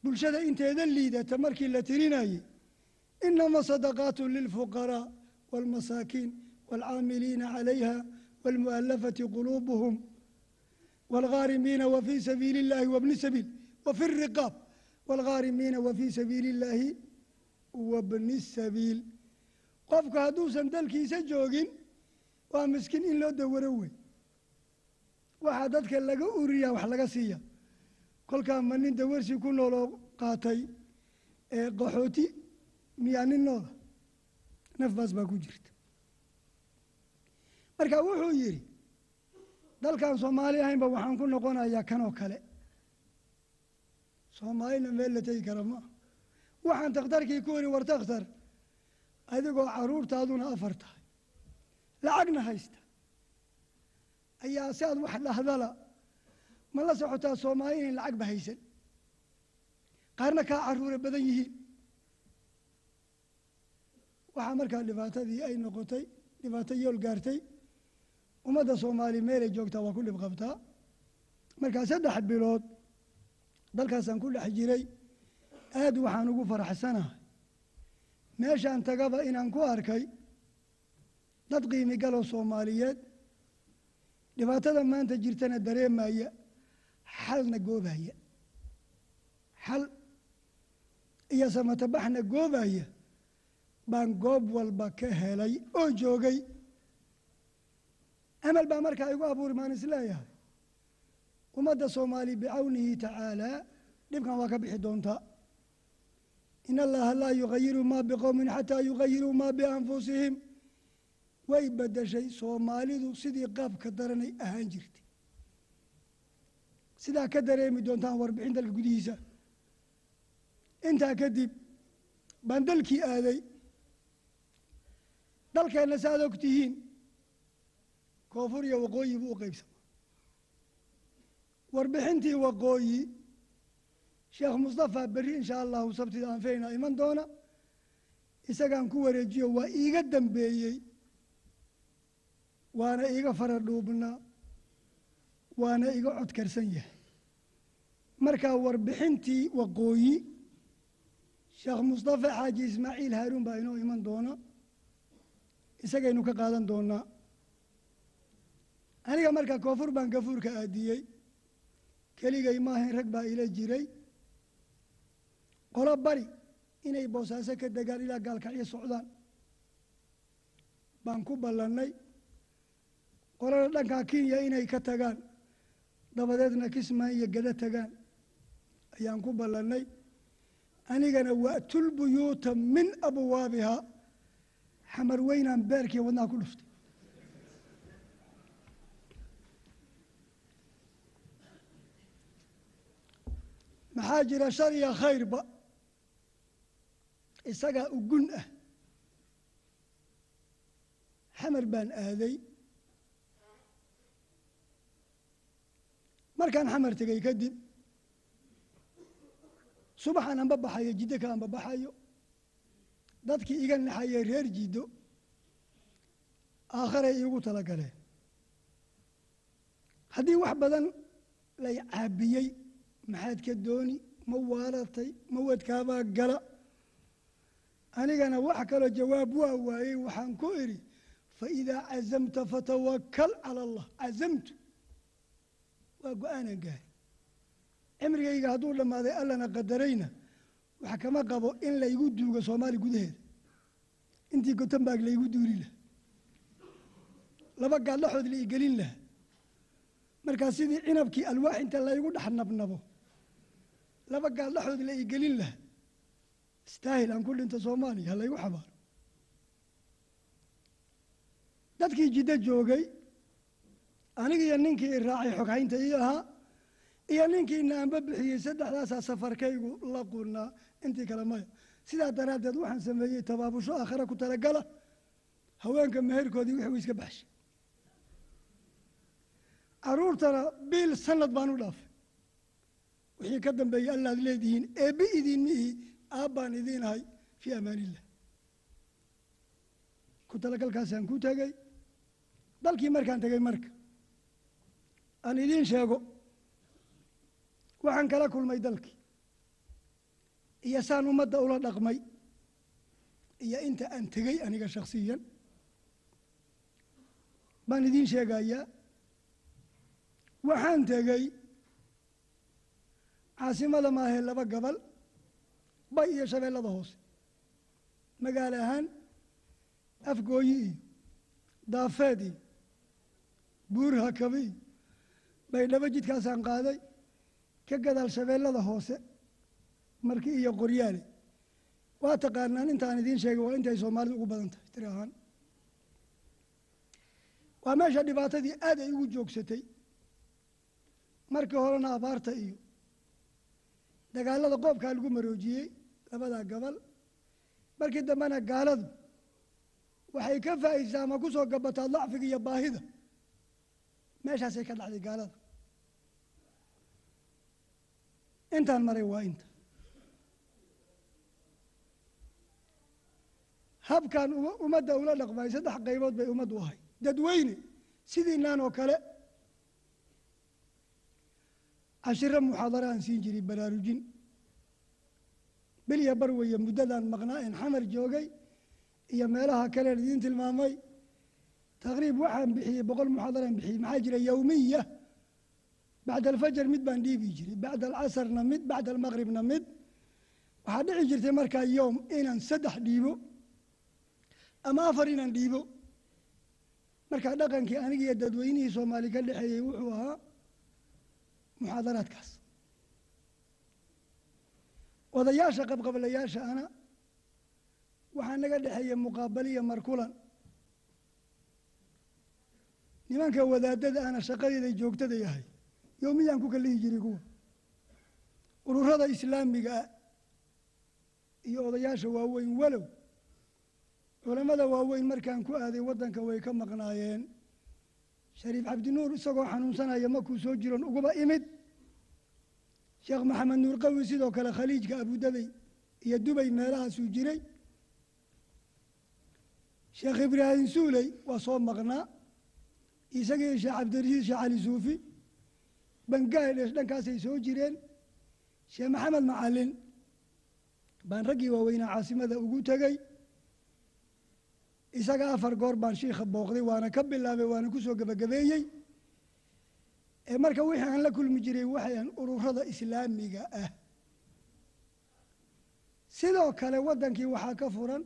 bulshada inteeda liidata markii la tirinayey inama sadaqaatu lilfuqaraa wاlmasaakiin wاlcaamiliina calayha wاlmu'alafati quluubuhum wاlghaarimiina wafii sabiili اllahi wabni sabiil wafi الriqaab wاlghaarimiina wafii sabiili اllahi wabni sabiil qofku hadduusan dalkiisa joogin waa miskiin in loo dawaro wey waxaa dadka laga uriyaa wax laga siiya kolkaa ma nin dawarsi ku nooloo qaatay ee qaxooti miyaa nin noola nafbaas baa ku jirta marka wuxuu yidhi dalkan soomaali ahaynba waxaan ku noqonayaa kanoo kale. Soomaalina meel la tegi kara maa waxaan takhtarkii ku wari war takhtar adigoo caruurtaaduna afar tahay. Lacagna haysta. Ayaa si aad wax dhahdala ma la socotaa soomaali inayn lacagba haysan? Qaarna kaa caruura badan yihiin. Waxaa markaa dhibaatadii ay noqotay dhibaato yool gaartay ummadda soomaali meelay joogtaa waa ku dhib qabtaa. Markaa saddex bilood dalkaasaan ku dhex jiray aad waxaan ugu faraxsanahay meeshaan tagaba inaan ku arkay dad qiimi galoo soomaaliyeed. Dhibaatada maanta jirtana dareemaya xalna goobaya xal iyo samatabaxna goobaya baan goob walba ka helay oo joogay amal baa markaa igu abuuri maan is leeyahay ummadda soomaali bicawnihi tacaalaa dhibkan waa ka bixi doontaa in allaha laa yugayiru maa biqowmin xataa yugayiruu maa bianfusihim. Way bedeshay soomaalidu sidii qaabka daranay ahaan jirtay. Sidaa ka dareemi doontaan warbixin dalka gudihiisa. Intaa kadib baan dalkii aaday. Dalkeenna saaad og tihiin koonfur iyo waqooyi buu u qaybsamaa. Warbixintii waqooyi sheekh mustafa berri insha allahu sabtida aan filaynaa iman doona isagaan ku wareejiyo waa iiga dambeeyey waana iga fara dhuubnaa waana iga codkarsan yahay. Markaa warbixintii waqooyi sheekh mustafa xaaji ismaaciil haaruun baa inoo iman doona isagaynu ka qaadan doonaa aniga markaa koonfur baan gafuurka aadiyey keligay maahayn rag baa ila jiray. Qolo bari inay boosaaso ka degaan ilaa gaalkacyo socdaan. Baan ku ballannay. Qolada dhankaa kenya inay ka tagaan dabadeedna kismaan iyo gado tagaan ayaan ku ballannay. Anigana wa'tul buyuuta min abwaabihaa xamar weynaan beerkii wadnaha ku dhuftay maxaa jira shar iyo khayrba? Isagaa ugun ah. Xamar baan aaday. Markaan xamar tegey kadib subaxaan anba baxayo jiddo ka anba baxayo. Dadkii iga naxayay reer jiddo aakharay iigu tala galeen haddii wax badan lay caabiyey maxaad ka dooni? Ma waalatay? Ma wadkaabaa gala? Anigana wax kaloo jawaab waa waayey waxaan ku idhi faidaa cazamta fatawakal cala allah. Cazamtu. Waa go'aanan gaari. Cimrigayga hadduu dhammaaday allana qadarayna wax kama qabo in laygu duugo soomaali gudaheeda intii gotembaag laygu duuli laha laba gaadhaxood la igelin laha markaa sidii cinabkii alwaax inta laygu dhex nabnabo laba gaadhaxood la igelin laha istaahil aan ku dhinta soomaaliya ha laygu xabaaro. Dadkii jiddo joogay anigiiyo ninkii i raacay xoghaynta ii ahaa iyo ninkii naanba bixiyey saddexdaasaa safarkaygu la qunaa intii kale maya. Sidaa daraaddeed waxaan sameeyey tabaabusho aakhare ku talagala haweenka meherkoodii wixii u iska baxshay. Caruurtana biil sanad baan u dhaafay wixii ka dambeeyey allaad leedihiin eebbi idiin miihi aabbaan idiin ahay fii amaanillah. Ku talagalkaasaan ku tegey dalkii markaan tegey marka aan idiin sheego waxaan kala kulmay dalkii iyo saan ummadda ula dhaqmay iyo inta aan tegey aniga shakhsiyan. Baan idiin sheegayaa waxaan tegey caasimada maahee laba gobol bay iyo shabeellada hoose. Magaalo ahaan afgooyi iyo daafeed iyo buur hakabi iyo baydhabo jidkaasaan qaaday. Ka gadaal shabeellada hoose markii iyo qoryaale waa taqaanaan intaan idiin sheegay waa intay soomaalidu ugu badan tahay tiri ahaan. Waa meesha dhibaatadii aad ay ugu joogsatay markii horena abaarta iyo dagaalada qoobkaa lagu maroojiyey labadaa gobol markii dambena gaaladu waxay ka faa'iidsaa ama ku soo gabataa dacfiga iyo baahida meeshaasay ka dhacday gaalada. Intaan maray waa inta. Habkan ummadda ula dhaqmay saddex qaybood bay ummaddu ahay dadweyne sidiinaan oo kale cashiro muxaadaro aan siin jiray baraarujin bilya bar weeye muddadaan maqnaa en xamar joogay iyo meelaha kalean idiin tilmaamay. Taqriib waxaan bixiyey boqol muxaadaraan bixiyey maxaa jira yowmiya bacda alfajar mid baan dhiibi jiray bacda alcasarna mid bacda almaqribna mid. Waxaa dhici jirtay markaa yowm inaan saddex dhiibo ama afar inaan dhiibo. Markaa dhaqankii anigiiyo dadweynihii soomaali ka dhexeeyey wuxuu ahaa muxaadaraadkaas odayaasha qabqablayaasha ana waxaa naga dhexeeyey muqaabaliya markulan. Nimanka wadaadada ana shaqadeeda joogtada yahay yowmiyaan ku kalihi jiray kuwa. Ururada islaamiga ah iyo odayaasha waaweyn walow culammada waaweyn markaan ku aaday waddanka way ka maqnaayeen shariif cabdinuur isagoo xanuunsanaya markuu soo jiron uguba imid. Sheekh maxamed nuur qawi sidoo kale khaliijka abudabey iyo dubay meelahaasuu jiray. Sheekh ibraahim suuley waa soo maqnaa isagii sheekh cabdirasiis sheekh cali suufi. Bangaadesh dhankaasay soo jireen. Sheekh maxamed macalin baan raggii waaweynaa caasimada ugu tegey isaga afar goor baan shiikha booqday waana ka bilaabay waana ku soo gebagabeeyey ee marka wixii aan la kulmi jiray waxay ahan ururada islaamiga ah. Sidoo kale waddankii waxaa ka furan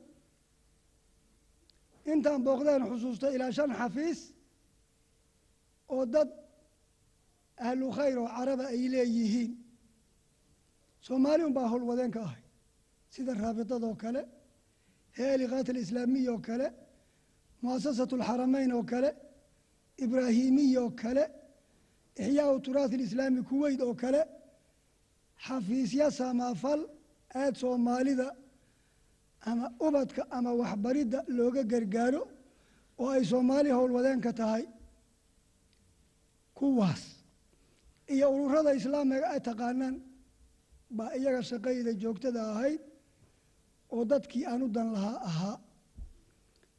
intaan booqdeen xusuusta ilaa shan xafiis oo dad ahlu khayr oo caraba ay leeyihiin. Soomaali un baa howlwadeen ka ahay sida raabitadoo kale heeliqaat alislaamiya oo kale muasasatu alxaramayn oo kale ibraahimiya oo kale ixyaau turaasi alislaami kuweyt oo kale xafiisya samaafal aad soomaalida ama ubadka ama waxbaridda looga gargaaro oo ay soomaali howlwadeenka tahay. Kuwaas iyo ururada islaamiga ay taqaanaan baa iyaga shaqayda joogtada ahayd oo dadkii aan u dan lahaa ahaa.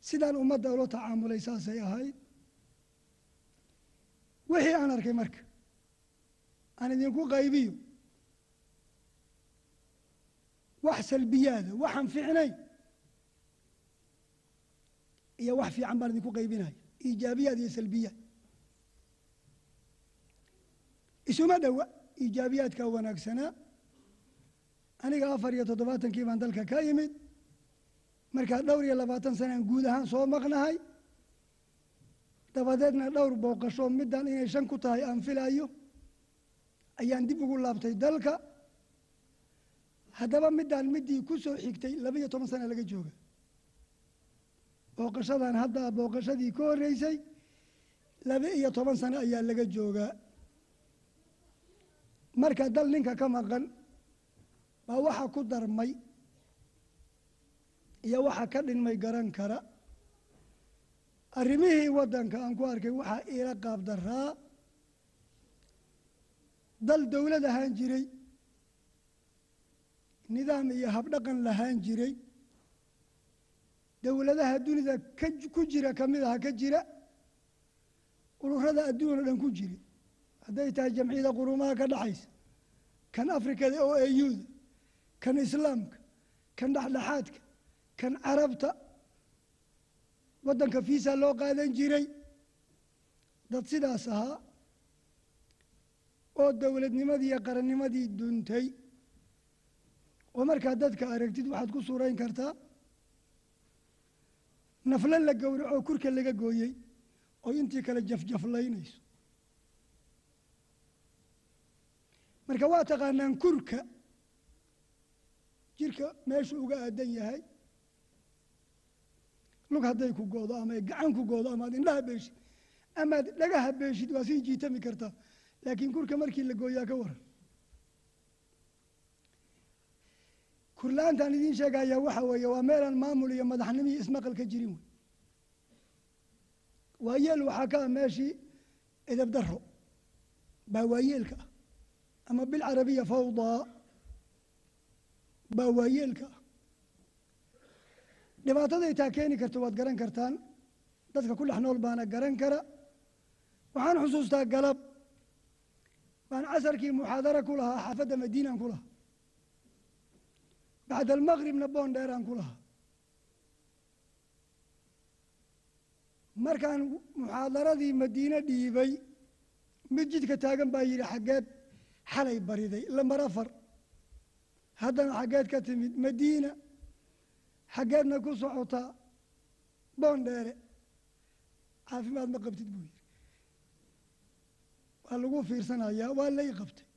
Sidaan ummadda ula tacaamulay saasay ahayd. Wixii aan arkay marka aan idinku qaybiyo. Wax salbiyaada waxaan fiicnayn iyo wax fiican baan idinku qaybinaya iijaabiyaad iyo salbiyaad. Isuma dhowa iijaabiyaadkaa wanaagsanaa aniga afar iyo toddobaatankii baan dalka ka imid markaa dhowr iyo labaatan sanaan guud ahaan soo maqnahay. Dabadeedna dhowr booqasho middan inay shan ku tahay aan filaayo ayaan dib ugu laabtay dalka. Haddaba middaan middii ku soo xigtay laba iyo toban sana laga jooga. Booqashadan hadda booqashadii ka horreysay laba iyo toban sano ayaa laga joogaa. Marka dal ninka ka maqan baa waxa ku darmay iyo waxa ka dhinmay garan kara. Arrimihii waddanka aan ku arkay waxaa iila qaab daraa dal dowlad ahaan jiray. Nidaam iyo habdhaqan lahaan jiray. Dowladaha dunida ku jira ka mid aha ka jira. Ururada adduun o dhan ku jira hadday tahay jamciyada qurumaha ka dhaxaysa kan afrikada oo eyuuda kan islaamka kan dhexdhexaadka kan carabta waddanka fiisa loo qaadan jiray dad sidaas ahaa oo dowladnimadii iyo qarannimadii duntay oo markaa dadka aragtid waxaad ku suurayn kartaa naflo la gowraco oo kurka laga gooyey oo intii kale jafjaflaynayso marka waa taqaanaan kurka jirka meeshuu uga aadan yahay. Lug hadday ku goodo ama gacan ku goodo amaad indhaha beeshid amaad dhagaha beeshid waa sii jiitami kartaa laakiin kurka markii la gooyaa ka waran. Kurla-aantaan idiin sheegaya waxa weeye waa meelaan maamul iyo madaxnimo iyo ismaqal ka jirin wey waayeel waxaa ka ah meeshii edab daro baa waayeelka ah. Ama bilcarabiya fawdaa baa waayeelka ah dhibaataday taa keeni karto waad garan kartaan. Dadka ku dhex nool baana garan kara. Waxaan xusuustaa galab. Baan casarkii muxaadaro ku lahaa xaafadda madiinaan ku lahaa. Bacd almaqribna boon dheeraan ku lahaa. Markaan muxaadaradii madiine dhiibay mid jidka taagan baa yidhi xaggeed xalay bariday lambar afar haddana xaggeed ka timid madiina xaggeedna ku socotaa boon dheere caafimaad ma qabtid buu yidhi. Waa lagu fiirsanayaa waa lay qabtay.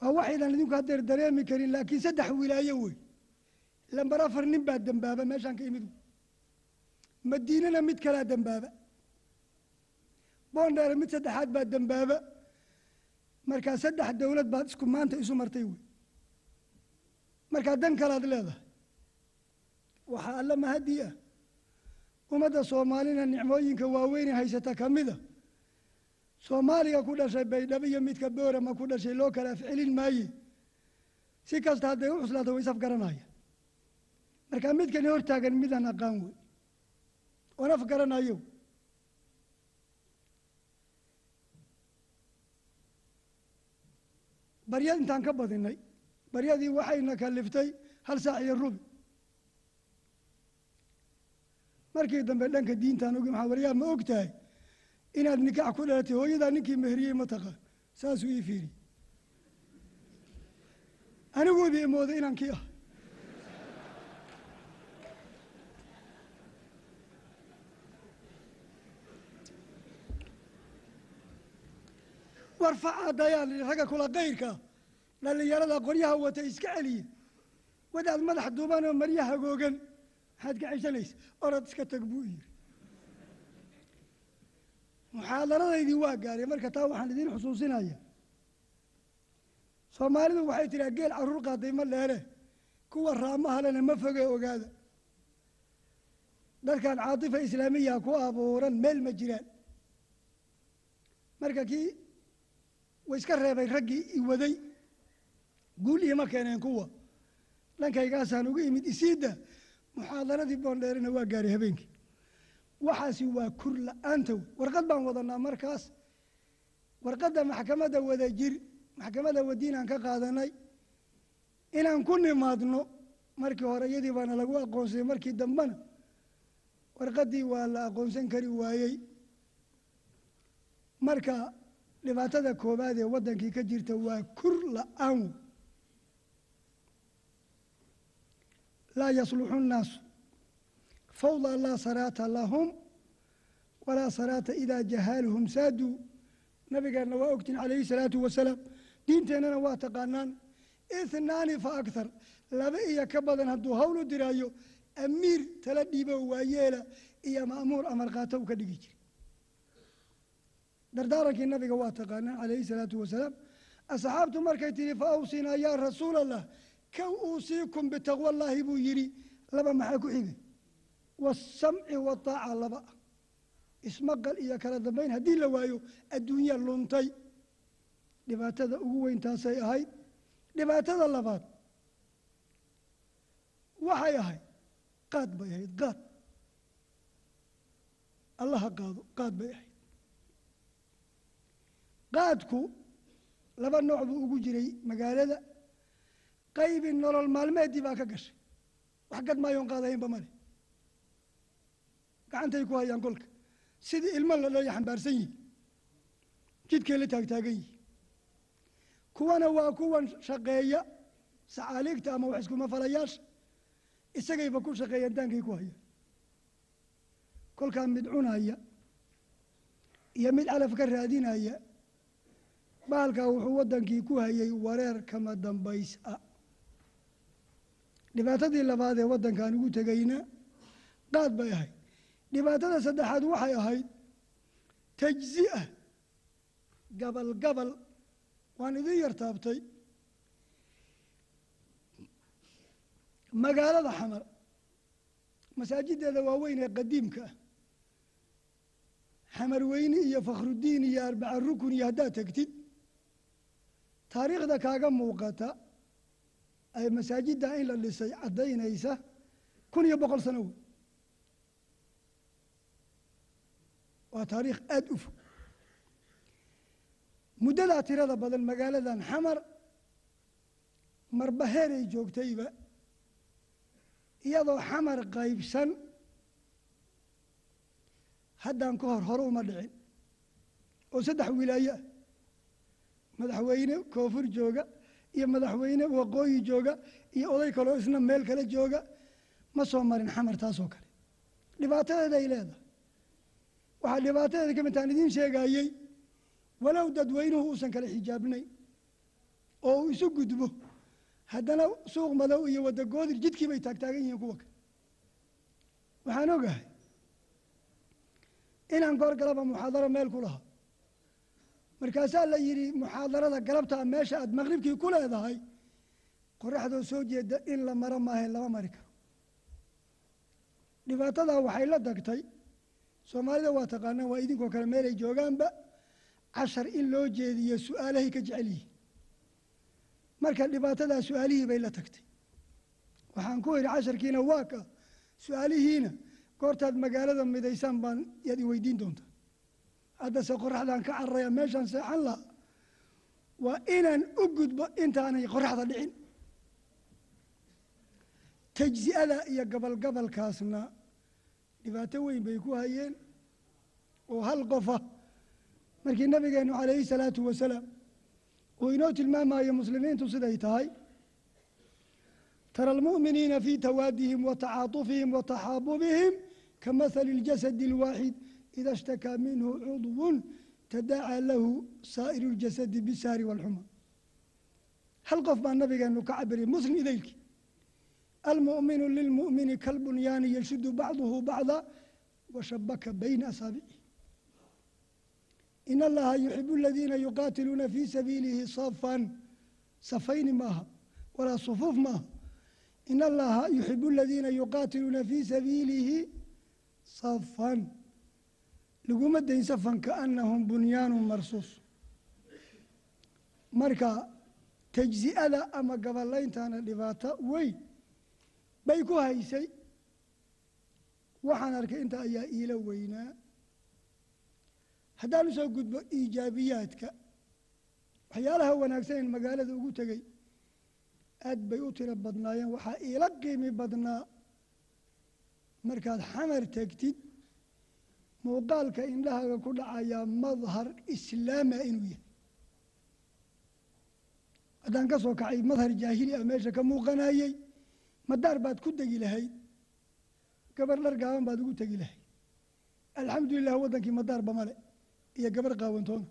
Waa waxaydan idinku haddeer dareemi karin laakiin saddex wilaayo wey. Lambar afar nin baa dembaaba meeshaan ka imid madiinana mid kalaa dembaaba boondheere mid saddexaad baa dembaaba markaa saddex dowlad baad isku maanta isu martay wey. Markaa dan kalaad leedahay. Waxaa alla mahadii ah ummadda soomaalina nicmooyinka waaweyne haysata ka mida soomaaliga ku dhashay baydhabo iyo midka boorama ku dhashay loo kala afcelin maaye. Si kasta hadday u cuslaato way saf garanaya. Markaa midkani hortaagan midaan aqaan wey. Oon af garanayo barya intaan ka badinay. Baryadii waxayna kaliftay hal saac iyo rubi. Markii dambe dhanka diintaan ogi maxaa waryaa ma og tahay inaad nikaax ku dhalatay hooyadaa ninkii meheriyey ma taqaan saasuu ii fiiri. Aniguubi imooday inaan kii ah warfaca dayaan ragga kula kayrka dhallinyarada qoryaha wata iska celiye wadaad madax duuban oo marya hagoogan maxaad ka ceshanaysa orad iska tag buu yidhi muxaadaradaydii waa gaaray marka taa waxaan idiin xusuusinaya soomaalidu waxay tidhaha geel carruur qaaday ma dheere kuwa raamaha lena ma foge ogaada. Dadkan caatifa islaamiya ku abuuran meel ma jiraan. Marka kii way iska reebay raggii i waday. Guul iima keeneen kuwa. Dhankaygaasaan uga imid isiidda muxaadaradii boondheerena waa gaaray habeenkii. Waxaasi waa kur la'aanta wey warqad baan wadanaa markaas. Warqadda maxkamadda wada jir maxkamadda wadiinaan ka qaadanay. Inaan ku nimaadno markii hore iyadii baana lagu aqoonsayay markii dambena warqaddii waa la aqoonsan kari waayey. Marka dhibaatada koowaad ee waddankii ka jirta waa kur la'aan laa yasluxu nnaasu fawda laa saraata lahum walaa saraata idaa jahaaluhum saaduu. Nabigeenna waa ogtiin calayhi salaatu wasalaam. Diinteennana waa taqaanaan. Ithnaani fa akthar. Laba iyo ka badan hadduu hawl u diraayo amiir tala dhiibo waayeela iyo ma'muur amar qaata u ka dhigi jira dardaarankii nabiga waa taqaanaan calayhi salaatu wasalaam asxaabtu markay tihi fa awsinaa yaa rasuul allah kow uusiikum bitaqwa allaahi buu yidhi. Laba maxaa ku xigay waasamci wataaca laba. Ismaqal iyo kala dambayn haddii la waayo adduunya luntay. Dhibaatada ugu weyn taasay ahayd. Dhibaatada labaad waxay ahayd qaad bay ahayd qaad. Allaha qaado qaad bay ahayd qaadku laba nooc buu ugu jiray magaalada. Qaybi nolol maalmeedii baa ka gashay. Wax gad maayoon qaadahaynba male gacantay ku hayaan kolka. Sidii ilmo la dhalaya xambaarsan yihi jidkay la taagtaagan yihi kuwana waa kuwan shaqeeya sacaaliigta ama wax iskuma falayaasha isagayba ku shaqeeyaan daankay ku hayaan. Kolkaa mid cunaya iyo mid calaf ka raadinaya bahalkaa wuxuu waddankii ku hayay wareer kama dambays a dhibaatadii labaad ee waddankaan ugu tegayna qaad bay ahayd. Dhibaatada saddexaad waxay ahayd tajzi'a gabal gabal waan idin yar taabtay. Magaalada xamar masaajideeda waaweyn ee qadiimka ah xamar weyne iyo fakhrudiin iyo arbaca rukun iyo haddaad tegtid taariikhda kaaga muuqata ay masaajidda in la dhisay caddaynaysa kun iyo boqol sano wey waa taariikh aada u fog. Muddadaa tirada badan magaaladan xamar marba heeray joogtayba iyadoo xamar qaybsan haddaan ka hor hore uma dhicin oo saddex wilaayo ah madaxweyne koonfur jooga iyo madaxweyne waqooyi jooga iyo oday kaloo isna meel kale jooga ma soo marin xamar taasoo kale. Dhibaatadeeda ay leedahay. Waxaa dhibaatadeeda ka midtaan idiin sheegayey walow dadweynuhu uusan kala xijaabnayn oo uu isu gudbo haddana suuq madow iyo wadda goodir jidkii bay taagtaagan yihiin kuwa kale. Waxaan ogahay inaan goor galaba muxaadaro meel ku lahaa markaasaa la yidhi muxaadarada galabtaa meesha aad maqribkii ku leedahay qoraxdoo soo jeeda in la maro maahe lama mari karo. Dhibaatadaa waxay la tagtay soomaalida waa taqaanaan waa idinkoo kale meelay joogaanba cashar in loo jeediyo su'aalahay ka jecel yihiin. Marka dhibaatadaa su'aalihii bay la tagtay. Waxaan ku idhi casharkiina waa ka su'aalihiina. Goortaad magaalada midaysaan baan yaad i weydiin doontaa haddase qoraxdaan ka cararaya meeshaan seexan lahaa waa inaan u gudbo intaanay qoraxda dhicin. Tajzi'ada iyo gabalgabalkaasna dhibaato weyn bay ku hayeen oo hal qofa markii nabigeennu calayhi salaatu wasalaam uu inoo tilmaamayo muslimiintu siday tahay tara almu'miniina fii tawaadihim wa tacaatufihim wa taxaabubihim kamahali اljasadi اlwaaxid ida ishtakaa minhu cudwun tadaacaa lahu saa'iru اljasadi bisaari wاlxuma hal qof baa nabigeenu ka cabiriyay muslim idaylkii almu'minu lilmu'mini kalbunyaani yashudu bacduhu bacda washabaka bayna asaabicihi in allaha yuxibu aladiina yuqaatiluuna fii sabiilihi safan safayni maaha walaa sufuuf maaha in allaha yuxibu aladiina yuqaatiluuna fii sabiilihi safan laguma dayn safan kaanahum bunyaanu marsuus. Marka tajzi'ada ama gabalayntana dhibaato weyn bay ku haysay. Waxaan arkay inta ayaa iila weynaa. Haddaan u soo gudbo iijaabiyaadka waxyaalaha wanaagsan in magaalada ugu tegey aad bay u tiro badnaayeen. Waxaa iila qiimi badnaa. Markaad xamar tegtid muuqaalka indhahaaga ku dhacayaa madhar islaama inuu yahay. Haddaan ka soo kacay madhar jaahili ah meesha ka muuqanayey madaar baad ku degi lahayd gabar dhar gaaban baad ugu tegi lahayd. Alxamdulilah waddankii madaarba male iyo gabar qaawantoona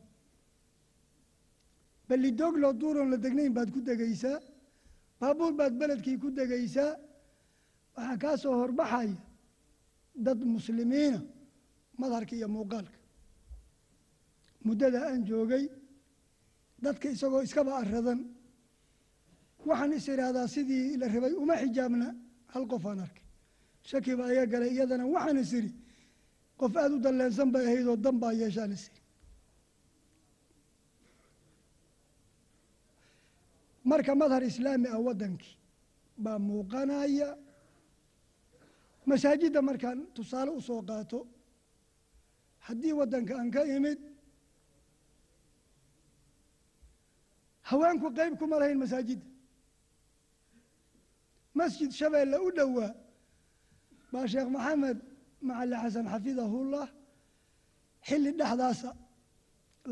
ballidogloo duuroon la degnayn baad ku degaysaa baabuur baad beledkii ku degaysaa waxaa kaa soo horbaxaya dad muslimiina madharka iyo muuqaalka. Muddada aan joogay dadka isagoo iskaba aradan waxaan is idhaahdaa sidii la rabay uma xijaabna hal qof aan arkay. Shaki baa iga galay iyadana waxaan is idhi qof aada u dalleensan bay ahayd oo dan baa yeeshaan is idhi marka madhar islaami ah waddankii baa muuqanaya masaajidda markaan tusaale u soo qaato haddii waddanka aan ka imid haweenku qeyb kuma lahayn masaajidda masjid shabeelle u dhowaa baa sheekh maxamed macali xasan xafidahullah xilli dhexdaasa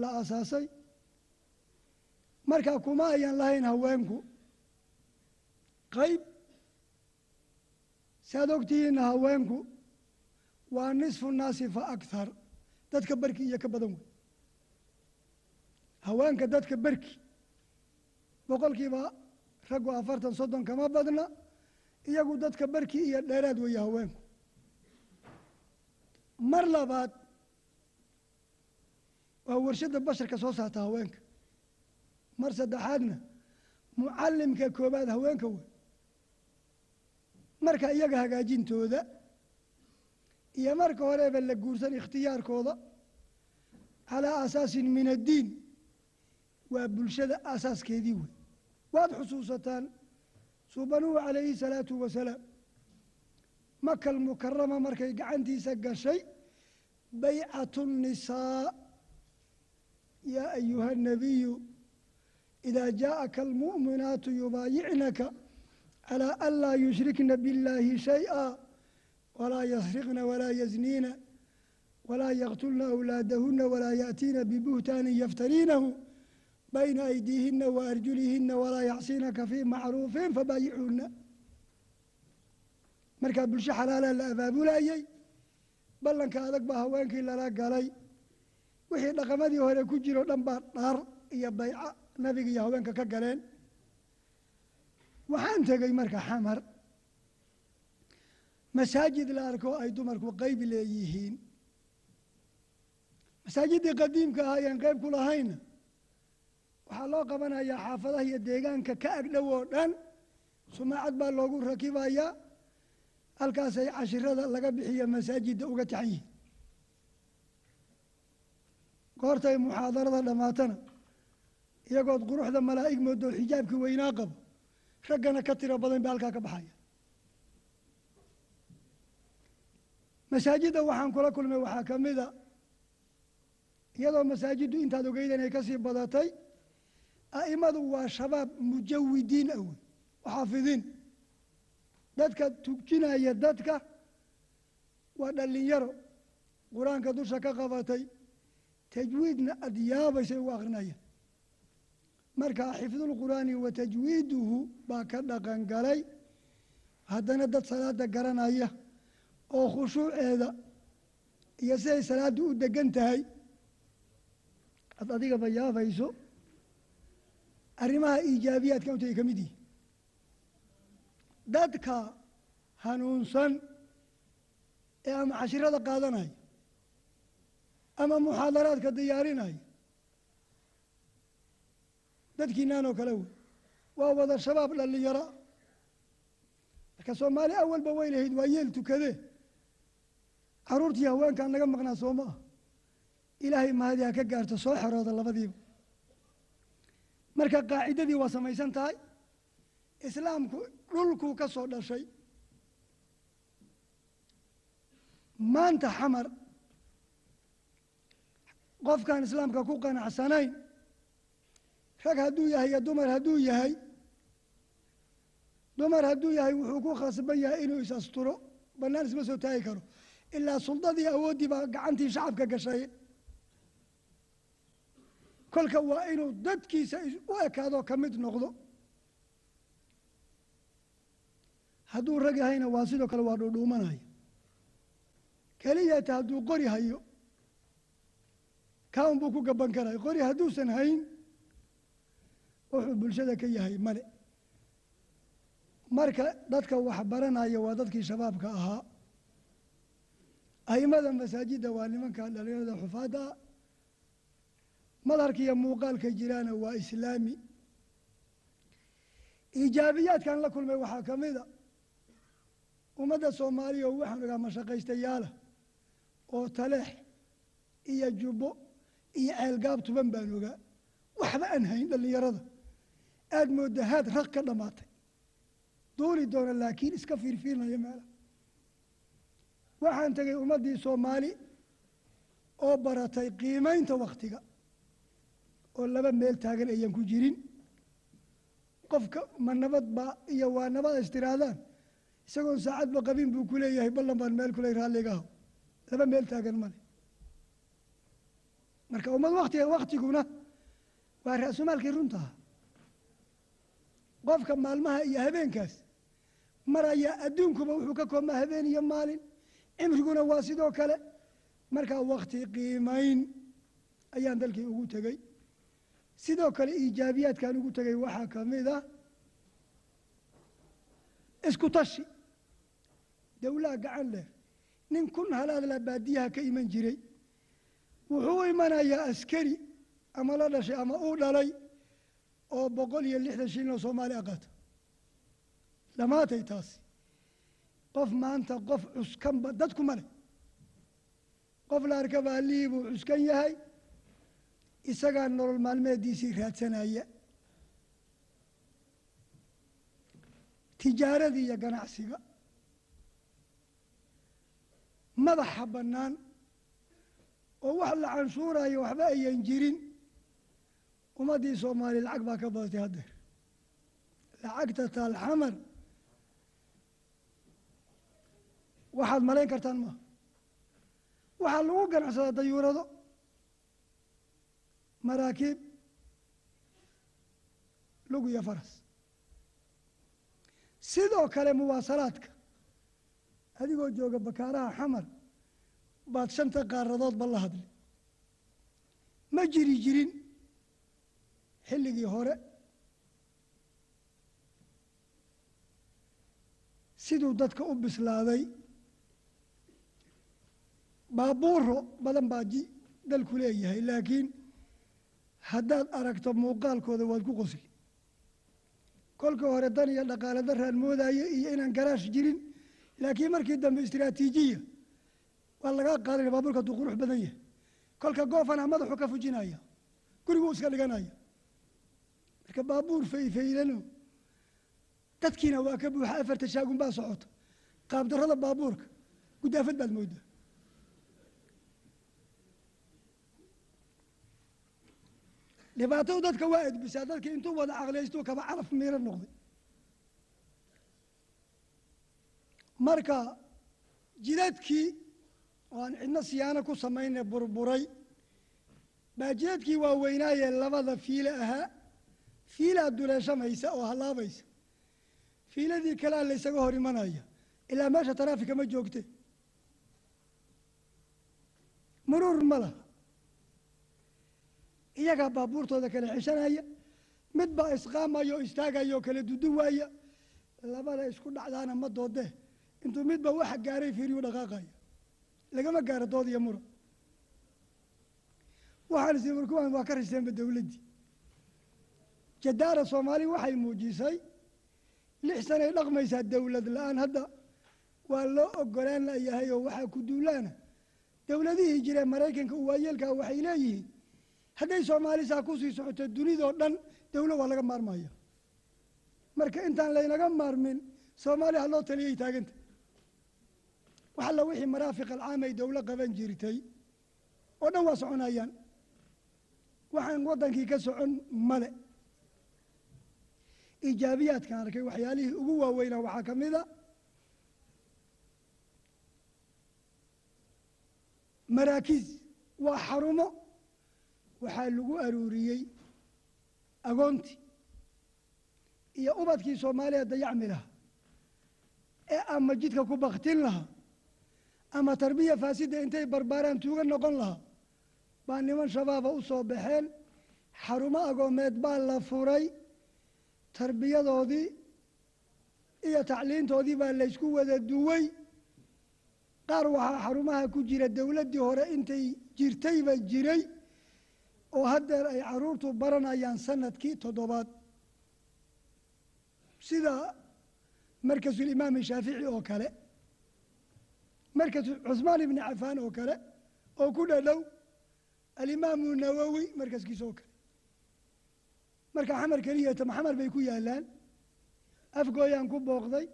la aasaasay markaa kuma ayan lahayn haweenku qayb. Saad ogtihiinna haweenku waa nisfu naasi fa akhar dadka barki iyo ka badan wey haweenka dadka barki boqolkiiba raggu afartan soddon kama badna iyagu dadka barki iyo dheeraad weeye haweenku mar labaad waa warshadda basharka soo saarta haweenka mar saddexaadna mucallimka koobaad haweenka wey marka iyaga hagaajintooda iyo marka horeeba la guursan ikhtiyaarkooda calaa asaasin min addiin waa bulshada aasaaskeedii wey waad xusuusataan suubanuhu calayhi salaatu wasalaam makal mukarama markay gacantiisa gashay baycatu nisaa yaa ayuha nabiyu idaa jaaءaka almu'minaatu yubaayicnaka calى an laa yushrikna biاllaahi shayئa walaa yasriqna walaa yazniina walaa yaqtulna awlaadahuna walaa yaأtiina bibuhtaanin yaftariinahu bayna aydiihina wa arjulihina walaa yacsinaka fii macruufin fabaayicuuna markaa bulsho xalaala la abaabulayey ballanka adag baa haweenkii lala galay wixii dhaqamadii hore ku jiro dhan baa dhaar iyo bayca nabiga iyo haweenka ka galeen waxaan tegey marka xamar masaajid la arko ay dumarku qeyb leeyihiin. Masaajiddii qadiimka ah ayaan qeyb ku lahayna waxaa loo qabanayaa xaafadaha iyo deegaanka ka agdhow oo dhan. Sumaacad baa loogu rakibayaa. Halkaasay cashirada laga bixiyo masaajidda uga taxan yihiin. Goortay muxaadarada dhammaatana iyagood quruxda malaa'ig moodo xijaabkii weynaa qabo raggana ka tiro badan ba halkaa ka baxaya masaajidda waxaan kula kulmay waxaa ka mida iyadoo masaajiddu intaad ogeydan ay ka sii badatay a'imadu waa shabaab mujawidiin ah wey xaafidiin dadka tujinaya dadka waa dhallinyaro qur'aanka dusha ka qabatay tajwiidna adyaabaysay ugu akrinayaan marka xifdulqur'aani wa tajwiiduhu baa ka dhaqan galay haddana dad salaada garanaya oo khushuuceeda iyo siday salaaddu u degan tahay ad adigaba yaabayso arrimaha iijaabiyaadka untay ka mid yihiin dadka hanuunsan ee ama cashirada qaadanaya ama muxaadaraadka diyaarinaya dadkiinaan oo kale wey waa wada shabaab dhallinyaro. Marka soomaali awalba way lahayd waa yeel tukadee carruurtii haweenkaan naga maqnaa soo ah ilaahay mahadi ha ka gaarto soo xerooda labadiiba marka qaacidadii waa samaysan tahay islaamku dhulkuu ka soo dhashay. Maanta xamar qofkaan islaamka ku qanacsanayn rag hadduu yahay iyo dumar hadduu yahay dumar hadduu yahay wuxuu ku khasban yahay inuu is-asturo bannaan isma soo taagi karo ilaa suldadii awooddii baa gacantii shacabka gashay. Kolka waa inuu dadkiisa u ekaado ka mid noqdo. Hadduu rag yahayna waa sidoo kale waa dhuudhuumanaya keliyata hadduu qori hayo kaa un buu ku gaban karaya qori hadduusan hayn wuxuu bulshada ka yahay male. Marka dadka wax baranaya waa dadkii shabaabka ahaa aimada masaajidda waa nimanka dhalinyarada xufaadda. Ah iyo muuqaalka jiraana waa islaami. Iijaabiyaadkan la kulmay waxaa ka mid a ummadda soomaaliya oo waxaan ogaa mashaqaystayaala oo taleex iyo jubbo iyo ceelgaab tuban baan ogaa waxba aan hayn dhallinyarada. Aada moodda haad raq ka dhammaatay duuli doona laakiin iska fiirfiirnaya meelaha waxaan tegay ummaddii soomaali oo baratay qiimaynta wakhtiga oo laba meel taagan ayan ku jirin. Qofka ma nabad ba iyo waa nabad is tirahdaan isagoon saacadba qabin buu ku leeyahay ballan baan meel kuley raalligaho laba meel taagan male marka ummad waktiga waktiguna waa ra-sumaalkii runtaha qofka maalmaha iyo habeenkaas maraya adduunkuba wuxuu ka koobmaa habeen iyo maalin cimriguna waa sidoo kale markaa wakti qiimayn ayaan dalkii ugu tegey. Sidoo kale iijaabiyaadkaan ugu tegay waxaa ka mid ah isku tashi. Dowlaha gacan leh. Nin kun halaadla baadiyaha ka iman jiray. Wuxuu imanayaa askari ama la dhashay ama uu dhalay oo boqol iyo lixdan shilin oo soomaali aqaata. Lamaatay taasi qof maanta qof cuskanba dadku ma leh qof la arkaba allihii buu cuskan yahay isagaa nolol maalmeediisii raadsanaya. Tijaaradii iyo ganacsiga. Madaxa bannaan oo wax la canshuurayo waxba ayan jirin. Ummaddii soomaaliya lacag baa ka badatay haddeer lacagta taalxamar waxaad malayn kartaan maaha waxaa lagu ganacsadaa dayuurado maraakiib lug iyo faras. Sidoo kale muwaasalaadka adigoo jooga bakaaraha xamar baad shanta qaaradoodba la hadli. Ma jiri jirin xilligii hore. Siduu dadka u bislaaday baabuuro badan baa dalku leeyahay laakiin haddaad aragto muuqaalkooda waad ku qosli kolka hore dan iyo dhaqaale daraan moodaye iyo inaan garaash jirin laakiin markii dambe istraatiijiya waa lagaa qaadana baabuurka hadduu qurux badan yahay. Kolka goofana madaxu ka fujinaya guriguu iska dhiganaya marka baabuur fayfaylano dadkiina waa ka buuxa afarta shaagun baa socota. Qaabdarrada baabuurka gudaafad baad moodaa dhibaatadu dadka waa edbisaa dadkii intuu wada caqlaystuu kaba calaf miiro noqday. Marka jidadkii oo aan cidno siyaano ku samayne burburay. Baa jidadkii waaweynaayee labada fiile ahaa. Fiilaa duleeshamaysa oo hallaabaysa. Fiiladii kalea laysaga hor imanaya ilaa meesha taraafika ma joogte. Muruur ma laha iyagaa baabuurtooda kala xeshanaya mid baa isqaamaya oo istaagaya kala duduwaaya labada isku dhacdaana ma doodee intuu midba waxa gaaray fiiriyu dhaqaaqaya. Lagama gaaro dood iyo mura waxaan isi markuwaan waa ka risteenba dowladdii jadaara soomaali waxay muujisay lix sanay dhaqmaysaa dowlad la'aan hadda. Waa loo ogolaan layahay oo waxaa ku duulaana. Dowladihii jiree maraykanka u waayeelkaa waxay leeyihiin hadday soomaalisaa ku sii socoto dunidoo dhan dowlo waa laga maarmaya marka intaan laynaga maarmin soomaaliya ha loo taliyay taaganta. Wax alla wixii maraafiq alcaam ay dowlo qaban jirtay oo dhan waa soconayaan. Waxaan waddankii ka socon male. Iijaabiyaadkaan arkay waxyaalihii ugu waaweynaa waxaa ka mid a maraakiis waa xarumo waxaa lagu aruuriyey agoontii iyo ubadkii soomaaliya dayacmi lahaa ee ama jidka ku baktin lahaa ama tarbiya faasida intay barbaaraan tuuga noqon lahaa baa niman shabaaba u soo baxeen. Xarumo agoomeed baa la furay tarbiyadoodii iyo tacliintoodii baa laysku wada duway. Qaar waxaa xarumaha ku jira dowladdii hore intay jirtayba jiray oo haddeer ay caruurtu baranayaan sannadkii toddobaad. Sida markasulimaami shaafici oo kale markasu cusmaan ibni cafaan oo kale oo ku dhadhow alimaamu nawowi markaskiisa oo kale. Marka xamar keliyata maxamar bay ku yaalaan afgooyaan ku booqday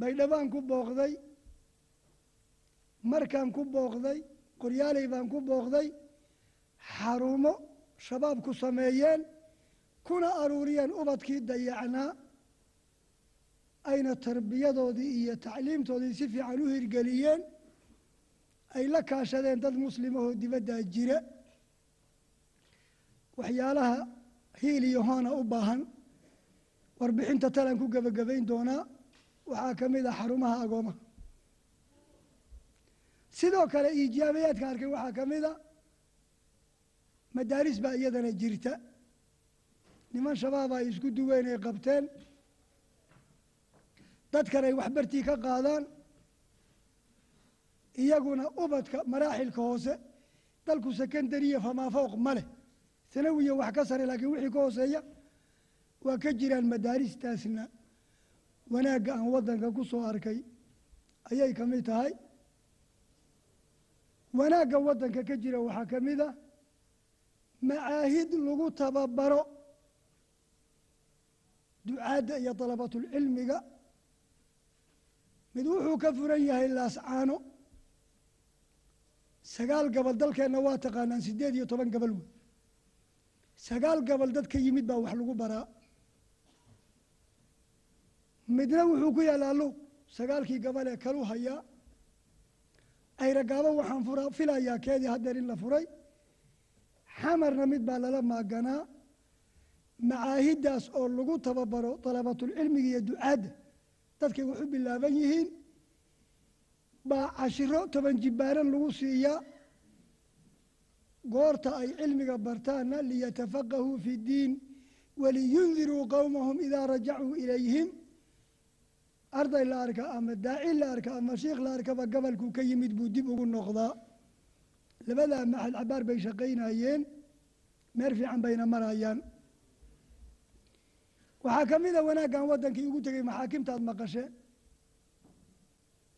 baydhabaan ku booqday markaan ku booqday qoryaaley baan ku booqday xarumo shabaab ku sameeyeen kuna aruuriyeen ubadkii dayacnaa ayna tarbiyadoodii iyo tacliimtoodii si fiican u hirgeliyeen ay la kaashadeen dad muslimahoo dibaddaa jira waxyaalaha hiil iyo hoona u baahan warbixinta talan ku gebagabayn doonaa waxaa ka mid ah xarumaha agoomaha sidoo kale iijaabayaadka arkay waxaa ka mid a madaaris baa iyadana jirta. Niman shabaab ay isku duween ay qabteen. Dadkan ay waxbartii ka qaadaan. Iyaguna ubadka maraaxilka hoose dalku sekondariya famaa fowq ma leh. Sanawiya wax ka sare laakiin wixii ka hooseeya waa ka jiraan madaaristaasna wanaagga aan waddanka ku soo arkay ayay ka mid tahay. Wanaagga waddanka ka jira waxaa ka mid ah macaahid lagu tababaro ducaadda iyo dalabatulcilmiga mid wuxuu ka furan yahay laascaano. Sagaal gabal dalkeenna waa taqaanaan siddeed iyo toban gabal wey. Sagaal gabal dad ka yimid baa wax lagu baraa. Midna wuxuu ku yaallaa luuq sagaalkii gabal ee kalu hayaa ayragaabo waxaan filayaa keedii haddeer in la furay xamarna mid baa lala maaganaa macaahiddaas oo lagu tababaro dalabatulcilmiga iyo ducaadda. Dadkay wax bilaaban yihiin baa cashiro toban jibbaaran lagu siiyaa. Goorta ay cilmiga bartaanna liyatafaqahuu fi ddiin waliyundiruu qowmahum idaa rajacuu ilayhim. Arday la arka ama daaci la arka ama shiikh la arkaba gabalkuu ka yimid buu dib ugu noqdaa labadaa maxad cabaar bay shaqaynayeen meer fiican bayna marayaan. Waxaa ka mid a wanaaggan waddankii ugu tegey maxaakimtaad maqasheen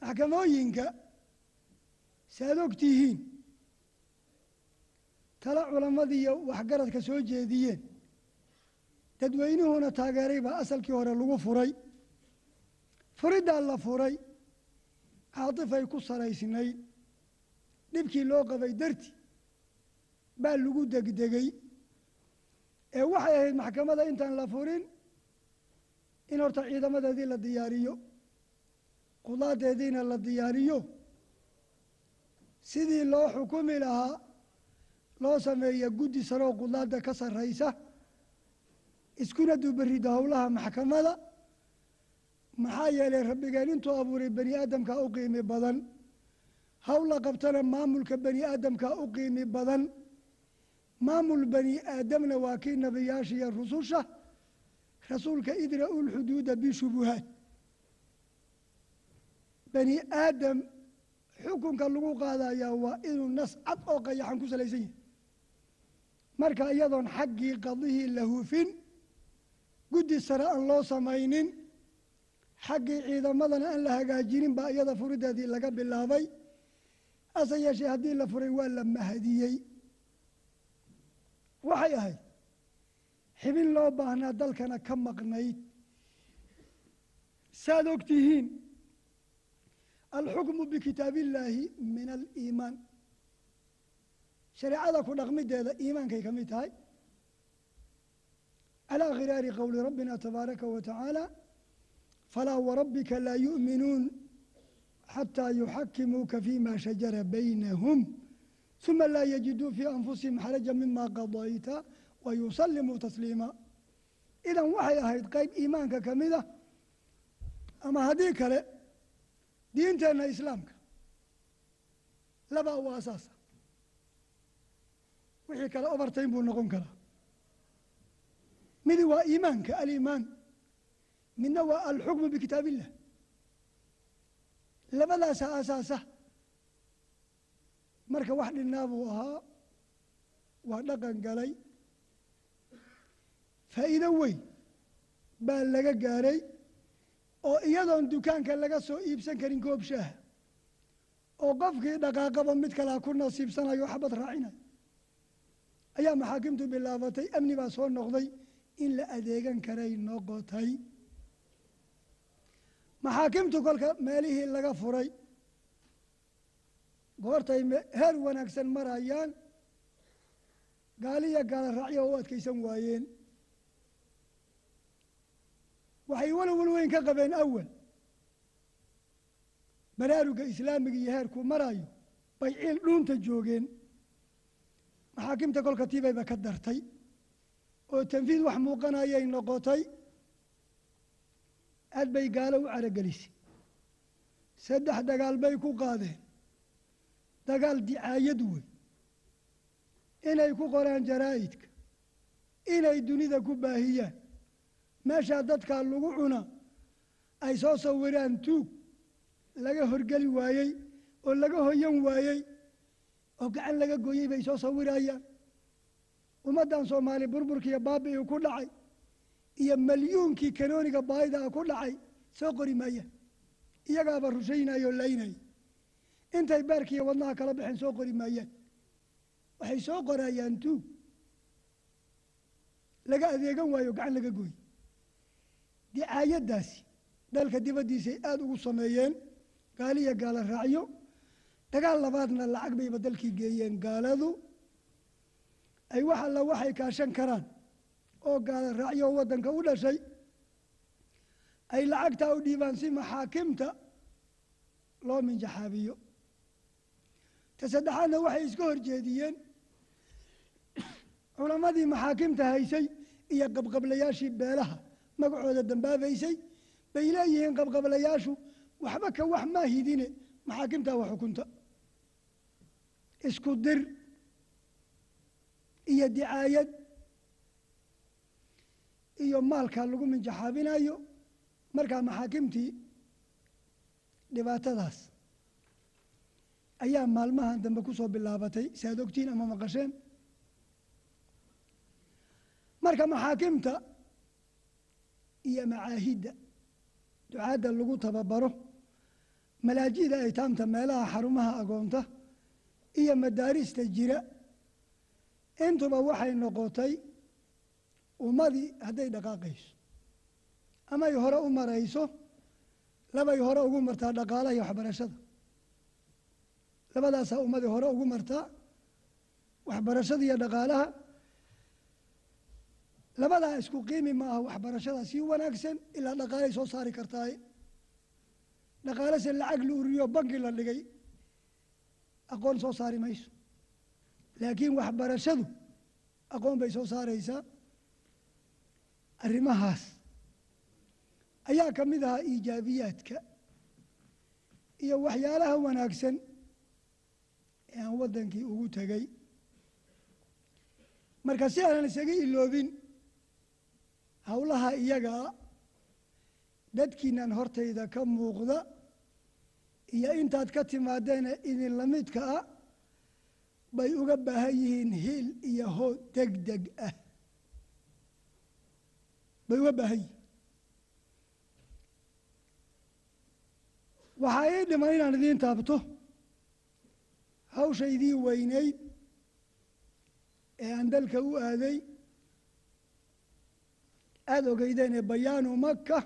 maxkamooyinka saaad og tihiin tala culamadiiyo waxgaradka soo jeediyeen dadweynuhuna taageeray baa asalkii hore lagu furay. Furiddaa la furay caatifay ku salaysnayd dhibkii loo qabay darti baa lagu degdegay. Ee waxay ahayd maxkamadda intaan la furin in horta ciidamadeedii la diyaariyo qudaadeediina la diyaariyo. Sidii loo xukumi lahaa loo sameeya guddi saroo qudaadda ka sarraysa iskuna duubarida howlaha maxkamada. Maxaa yeelay rabbigeen intuu abuuray bani aadamkaa u qiimi badan howla qabtana maamulka bani aadamkaa u qiimi badan? Maamul bani aadamna waa kii nabiyaasha iyo rususha. Rasuulka idra'u lxuduuda bishubuhaat bani aadam xukunka lagu qaadayaa waa inuu nas cad oo qayaxan ku salaysan yahay. Marka iyadoon xaggii qadihii la hufin guddi sare aan loo samaynin xaggii ciidamadana aan la hagaajinin baa iyada furideedii laga bilaabay hase yeeshee haddii la furay waa la mahadiyey. Waxay ahayd xibin loo baahnaa dalkana ka maqnayd. Saad og tihiin alxukmu bikitaab illaahi min aliimaan shareecada ku dhaqmideeda iimaankay ka mid tahay. Calaa khiraari qowli rabbina tabaaraka wa tacaala falaa warabbika laa yu'minuun xataa yuxakimuuka fima shajara baynahum uma laa yajiduu fii anfusihim xaraja mima qadayta wa yusallimuu tasliima idan waxay ahayd qayb iimaanka ka mid ah ama haddii kale diinteenna islaamka labaa u asaasa wixii kale obartayn buu noqon karaa midi waa iimaanka aliimaan midna waa alxukmu bikitaab labadaasa asaasa marka wax dhinnaa buu ahaa waa dhaqan galay. Faa'iido weyn baa laga gaaray oo iyadoon dukaanka laga soo iibsan karin goob shaaha oo qofkii dhaqaaqaba mid kalea ku nasiibsanayo xabad raacinayo. Ayaa maxaakimtu bilaabatay amni baa soo noqday in la adeegan karay noqotay maxaakimtu kolka meelihii laga furay. Goortay heer wanaagsan marayaan. Gaaliya gaala raacyo u adkaysan waayeen. Waxay walwal weyn ka qabeen awal. Baraaruga islaamiga iyo heerkuu maraayo bay ciil dhuunta joogeen. Maxaakimta kolka tiibayba ka dartay. Oo tanfiid wax muuqanayay noqotay aad bay gaalo u caragelisay saddex dagaal bay ku qaadeen. Dagaal dicaayad wey inay ku qoraan jaraa'idka. Inay dunida ku baahiyaan. Meeshaa dadkaa lagu cuna ay soo sawiraan tuug. Laga horgeli waayey oo laga hoyan waayey oo gacan laga gooyey bay soo sawirayaan. Ummaddan soomaali burburkiiyo baabi'ii ku dhacay iyo malyuunkii kanooniga baahidaa ku dhacay soo qori maayaan iyagaaba rushaynaya oo laynaya intay beerkiiyo wadnaha kala baxeen soo qori maayaan waxay soo qorayaan tuug laga adeegan waayo gacan laga gooye dicaayaddaasi dalka dibaddiisay aada ugu sameeyeen gaaliya gaala raacyo. Dagaal labaadna lacag bayba dalkii geeyeen gaaladu. Ay wax alla waxay kaashan karaan oo gaala raacyo waddanka u dhashay ay lacagtaa u dhiibaan si maxaakimta loo minjaxaabiyo ta saddexaadna waxay iska horjeediyeen culammadii maxaakimta haysay iyo qabqablayaashii beelaha magacooda dambaabaysay bay leeyihiin qabqablayaashu waxba ka wax maa hidine maxaakimtaa wax xukunta isku dir iyo dicaayad iyo maalkaa lagu minjaxaabinayo markaa maxaakimtii dhibaatadaas ayaa maalmahan dambe ku soo bilaabatay saad ogtiin ama maqasheen. Marka maxaakimta iyo macaahidda ducaadda lagu tababaro malaajida aytaamta meelaha xarumaha agoonta iyo madaarista jira intuba waxay noqotay ummadii hadday dhaqaaqayso. Amay hore u marayso labay hore ugu martaa dhaqaalaha iyo waxbarashada. Labadaasaa ummadii hore ugu martaa waxbarashada iyo dhaqaalaha. Labadaa isku qiimi ma aha waxbarashada sii wanaagsan ilaa dhaqaalay soo saari kartaaye dhaqaalase lacag la uriyo banki la dhigay aqoon soo saari mayso. Laakiin waxbarashadu aqoon bay soo saaraysaa arrimahaas. Ayaa ka mid ahaa iijaabiyaadka iyo waxyaalaha wanaagsan ee aan waddankii ugu tegay. Marka si aanan isaga iloobin howlaha iyagaa dadkiinan hortayda ka muuqda iyo intaad ka timaadeena idin lamidka ah bay uga baahan yihiin hiil iyo hood deg deg ah bay uga baahan yihiin waxaa ii dhiman inaan idiin taabto hawshaydii weynayd ee aan dalka u aaday. Aada ogeydeen ee bayaanu maka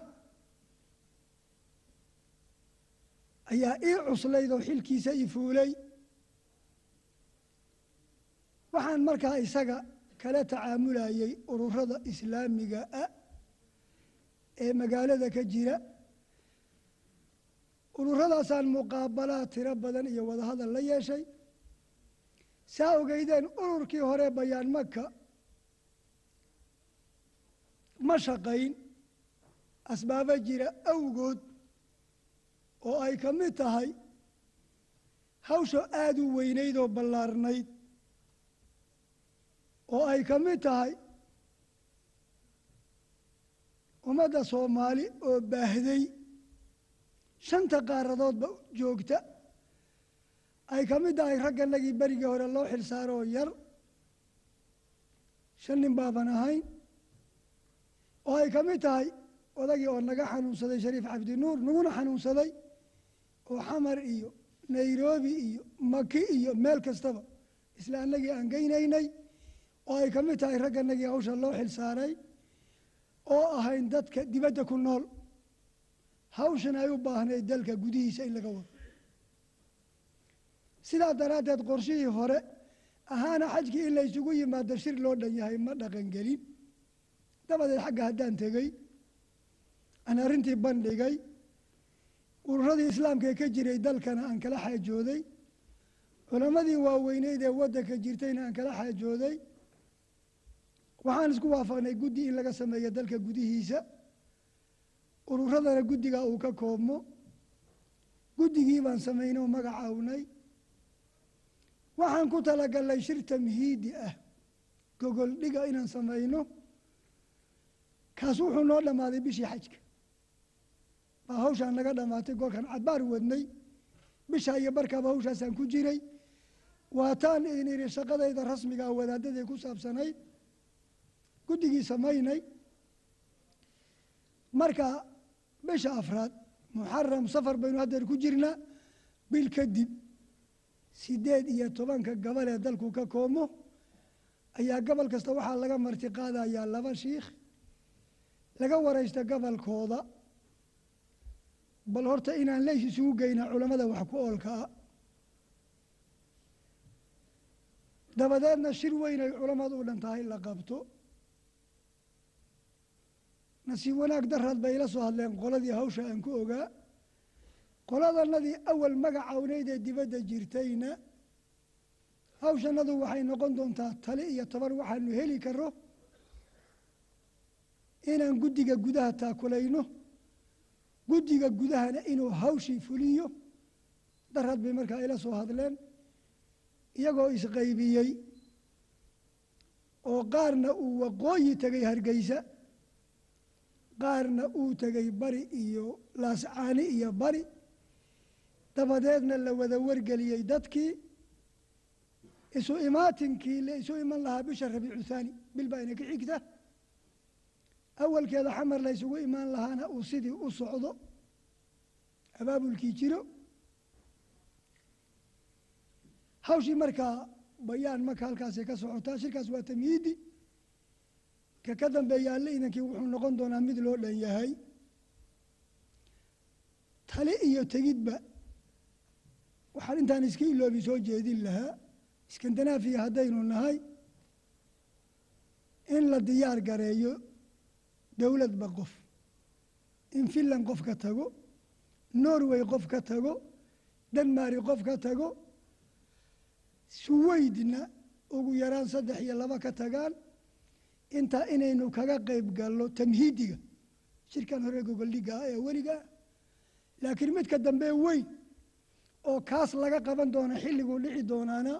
ayaa ii cuslayd oo xilkiisa i fuulay. Waxaan markaa isaga kala tacaamulayay ururada islaamiga ah ee magaalada ka jira ururadaasaan muqaabalaad tiro badan iyo wadahadal la yeeshay. Saa ogeydeen ururkii hore bayaan maka ma shaqayn asbaabo jira awgood oo ay ka mid tahay hawsha aada u weynayd oo ballaarnayd oo ay ka mid tahay ummadda soomaali oo baahday shanta qaaradoodba joogta. Ay ka mid tahay ragganagii berigii hore loo xilsaaroo yar. Shan nin baaban ahayn. Oo ay ka mid tahay odagii oo naga xanuunsaday shariif cabdinuur naguna xanuunsaday oo xamar iyo nairobi iyo maki iyo meel kastaba. Isla annagii aan geynaynay oo ay ka mid tahay ragganagii hawsha loo xilsaaray oo ahayn dadka dibadda ku nool. Hawshan ay u baahnayd dalka gudihiisa in laga wado. Sidaa daraaddeed qorshihii hore ahaana xajkii in la ysugu yimaado shir loo dhan yahay ma dhaqangelin. Dabadeed xagga haddaan tegey aan arrintii bandhigay ururadii islaamka ee ka jiray dalkana aan kala xaajooday culammadii waaweyneyd ee waddanka jirtayna aan kala xaajooday waxaan isku waafaqnay guddi in laga sameeyo dalka gudihiisa. Ururadana guddigaa uu ka koobmo. Guddigii baan samaynay oo magacawnay. Waxaan ku talagalnay shir tamhiidi ah gogol dhiga inaan samayno. Kaas wuxuu noo dhammaaday bishii xajka. Baa hawshaan naga dhammaatay goolkan cadbaar wadnay. Bishaa iyo barkaaba hawshaasaan ku jiray. Waataan idin idhi shaqadayda rasmigaa wadaadadii ku saabsanayd guddigii samaynay marka bisha afraad muxaram safar baynu haddeer ku jirnaa bil kadib siddeed iyo tobanka gabal ee dalku ka koomo ayaa gobol kasta waxaa laga marti qaadayaa laba shiikh laga waraysta gobolkooda bal horta inaan leys isugu geynaa culammada wax ku oolka ah. Dabadeedna shir weyn ay culammadu u dhan tahay la qabto nasiib wanaag daraad bay ila soo hadleen. Qoladii hawsha aan ku ogaa qoladanadii awal magacawneyd ee dibadda jirtayna hawshanadu waxay noqon doontaa tali iyo toban waxaanu heli karo inaan guddiga gudaha taakulayno. Guddiga gudahana inuu hawshii fuliyo. Daraad bay markaa ila soo hadleen iyagoo isqaybiyey oo qaarna uu waqooyi tegay hargeysa qaarna uu tegay bari iyo laascaani iyo bari. Dabadeedna la wada wargeliyey dadkii. Isu imaatinkii la isu iman lahaa bisha rabiicu thaani bil baa inaka xigta. Awalkeeda xamar la ysugu imaan lahaana uu sidii u socdo. Abaabulkii jiro. Hawshii markaa bayaan marka halkaasay ka socotaa shirkaas waa tamyiidi ka ka dambeeya alle idankii wuxuu noqon doonaa mid loo dhan yahay. Tali iyo tegidba waxaan intaan iska iloobi soo jeedin lahaa iskandinaafiya haddaynu nahay in la diyaar gareeyo dowladba qof in finland qof ka tago norway qof ka tago denmari qof ka tago suweydna ugu yaraan saddex iyo laba ka tagaan intaa inaynu kaga qayb galno tamhiidiga shirkan hore gogoldhiga ah ee weligaa laakiin midka dambe weyn oo kaas laga qaban doona xilliguu dhici doonaana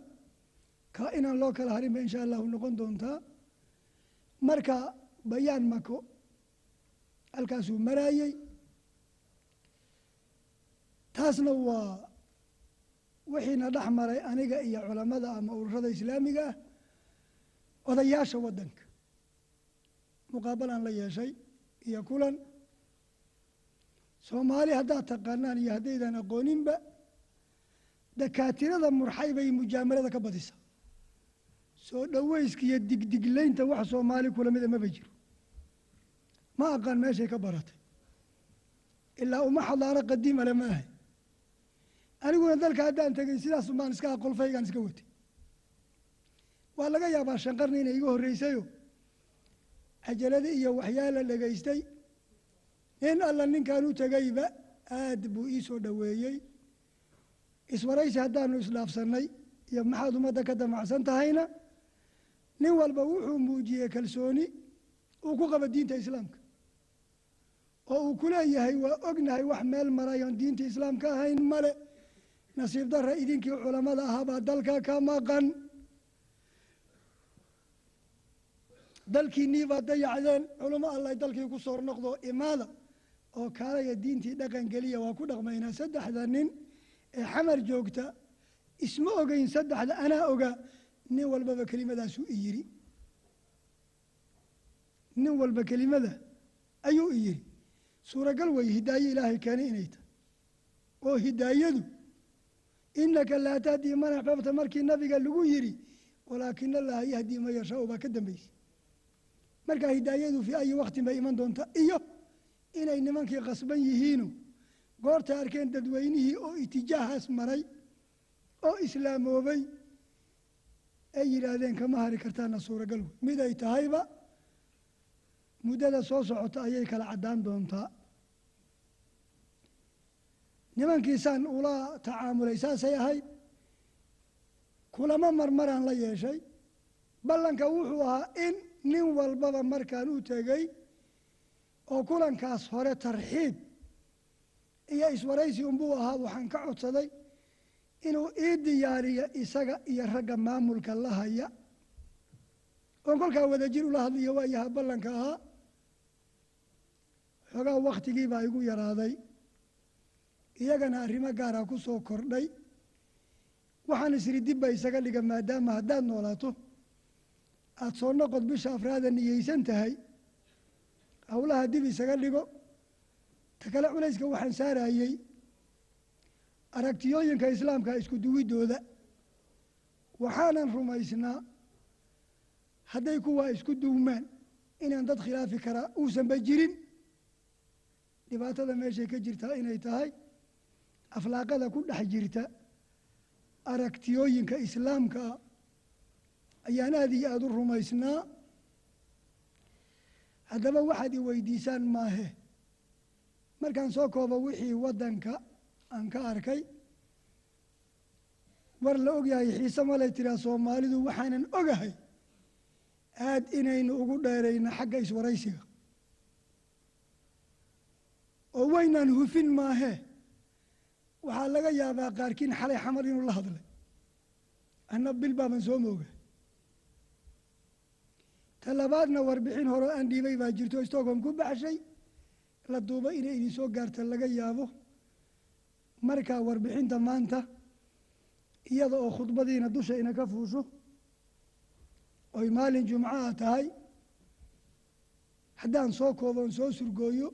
ka inaan loo kala harinba insha allahu noqon doontaa marka bayaan mako halkaasuu maraayey. Taasna waa wixiina dhex maray aniga iyo culammada ama ururada islaamiga ah odayaasha waddanka muqaabalaan la yeeshay iyo kulan. Soomaali haddaad taqaanaan iyo haddaydan aqooninba dakaatirada murxay bay mujaamalada ka badisa. Soo dhoweyska iyo digdiglaynta wax soomaali kula mida maba jiro. Ma aqaan meeshay ka baratay. Ilaa uma xadaaro qadiim ale ma ahay. Aniguna dalka haddaan tegay sidaas umaan iska aqolfaygaan iska watay. Waa laga yaabaa shan qarni inay iga horreysayo cajalada iyo waxyaala dhegaystay. Nin alla ninkaan u tegayba aad buu ii soo dhoweeyey. Iswaraysi haddaanu isdhaafsannay iyo maxaad ummadda ka damacsan tahayna nin walba wuxuu muujiyey kalsooni uu ku qabo diinta islaamka. Oo uu ku leeyahay waa ognahay wax meel maray oon diinta islaamka ahayn male. Nasiib darra idinkii culammada ahaabaa dalka ka maqan dalkiinnii baad dayacdeen culamo allah dalkii ku soo noqdo imaada oo kaalaya diintii dhaqan geliya waa ku dhaqmaynaa saddexda nin ee xamar joogta isma ogeyn saddexda anaa ogaa nin walbaba kelimadaasuu i yidhi nin walba kelimada ayuu i yidhi suuragal wey hidaaye ilaahay keenay inay tahay. Oo hidaayadu inaka laa tahdii man axbabta markii nabiga lagu yidhi walaakina allaha yahdii man yashaau baa ka dambaysay markaa hidaayadu fii ayi waktin bay iman doontaa iyo inay nimankii qasban yihiinu. Goortay arkeen dadweynihii oo itijaahaas maray oo islaamoobay ay yidhaahdeen kama hari kartaana suuragal wey mid ay tahayba muddada soo socota ayay kala caddaan doontaa. Nimankiisaan ula tacaamulay saasay ahayd kulamo marmaraan la yeeshay. Ballanka wuxuu ahaa in nin walbaba markaan u tegey oo kulankaas hore tarxiib iyo iswaraysi unbuu ahaa waxaan ka codsaday inuu ii diyaariyo isaga iyo ragga maamulka la haya. Oon kolkaa wadajir ula hadliyo waayaha ballanka ahaa. Xoogaa wakhtigii baa igu yaraaday. Iyagana arrimo gaara ku soo kordhay. Waxaan isiri dib ba isaga dhiga maadaama haddaad noolaato aada soo noqod bisha afraada niyeysan tahay howlaha dib isaga dhigo ta kale culayska waxaan saarayey aragtiyooyinka islaamka isku duwiddooda waxaanan rumaysnaa hadday kuwaa isku duwmaan inaan dad khilaafi karaa uusanba jirin. Dhibaatada meeshay ka jirtaa inay tahay aflaaqada ku dhex jirta aragtiyooyinka islaamkaa ayaan aada iyo aada u rumaysnaa. Haddaba waxaad i weydiisaan maahe. Markaan soo koobo wixii waddanka aan ka arkay war la ogyahay xiise malay tiraa soomaalidu waxaanan ogahay aad inaynu ugu dheerayno xagga iswaraysiga. Oo waynaan hufin maahee waxaa laga yaabaa qaarkiin xalay xamar inuu la hadlay. Anna bil baaban soo mooga ta labaadna warbixin horeo aan dhiibay baa jirto stockholm ku baxshay. La duuba inay idin soo gaarta laga yaabo. Markaa warbixinta maanta iyada oo khudbadiina dusha ina ka fuusho oy maalin jumcaha tahay haddaan soo kooboon soo surgooyo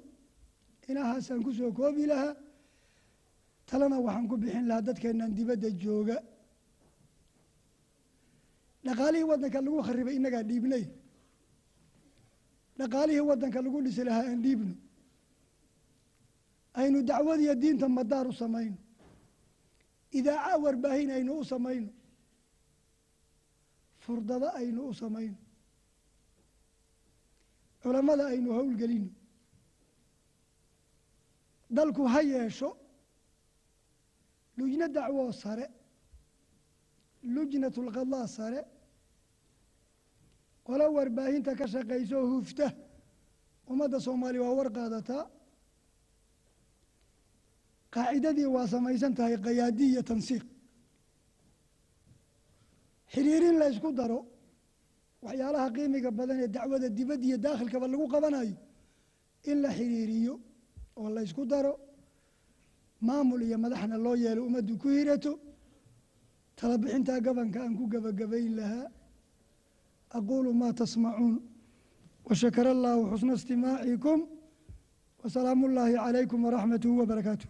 inahaasaan ku soo koobi lahaa talena waxaan ku bixin lahaa dadkeennan dibadda jooga. Dhaqaalihii waddanka lagu kharibay innagaa dhiibnay dhaqaalihii waddanka lagu dhisi lahaa aan dhiibno. Aynu dacwadiyo diinta madaar u samayno. Idaaca warbaahin aynu u samayno. Furdado aynu u samayno. Culammada aynu howlgelino dalku ha yeesho lujno dacwoo sare lujnatulqadaa sare qolo warbaahinta ka shaqayso hufta. Ummadda soomaaliya waa war qaadataa qaacidadii waa samaysan tahay kayaadi iyo tansiiq. Xiriirin la ysku daro waxyaalaha qiimiga badan ee dacwada dibadda iyo daakhilkaba lagu qabanayo in la xiriiriyo oo la ysku daro maamul iyo madaxna loo yeelo ummaddu ku hirato tala bixintaa gabanka aan ku gebagabayn lahaa aquulu maa tasmacuun washakara allaahu xusna istimaacikum wasalaamu ullaahi calaykum waraxmatuhu wabarakaatuh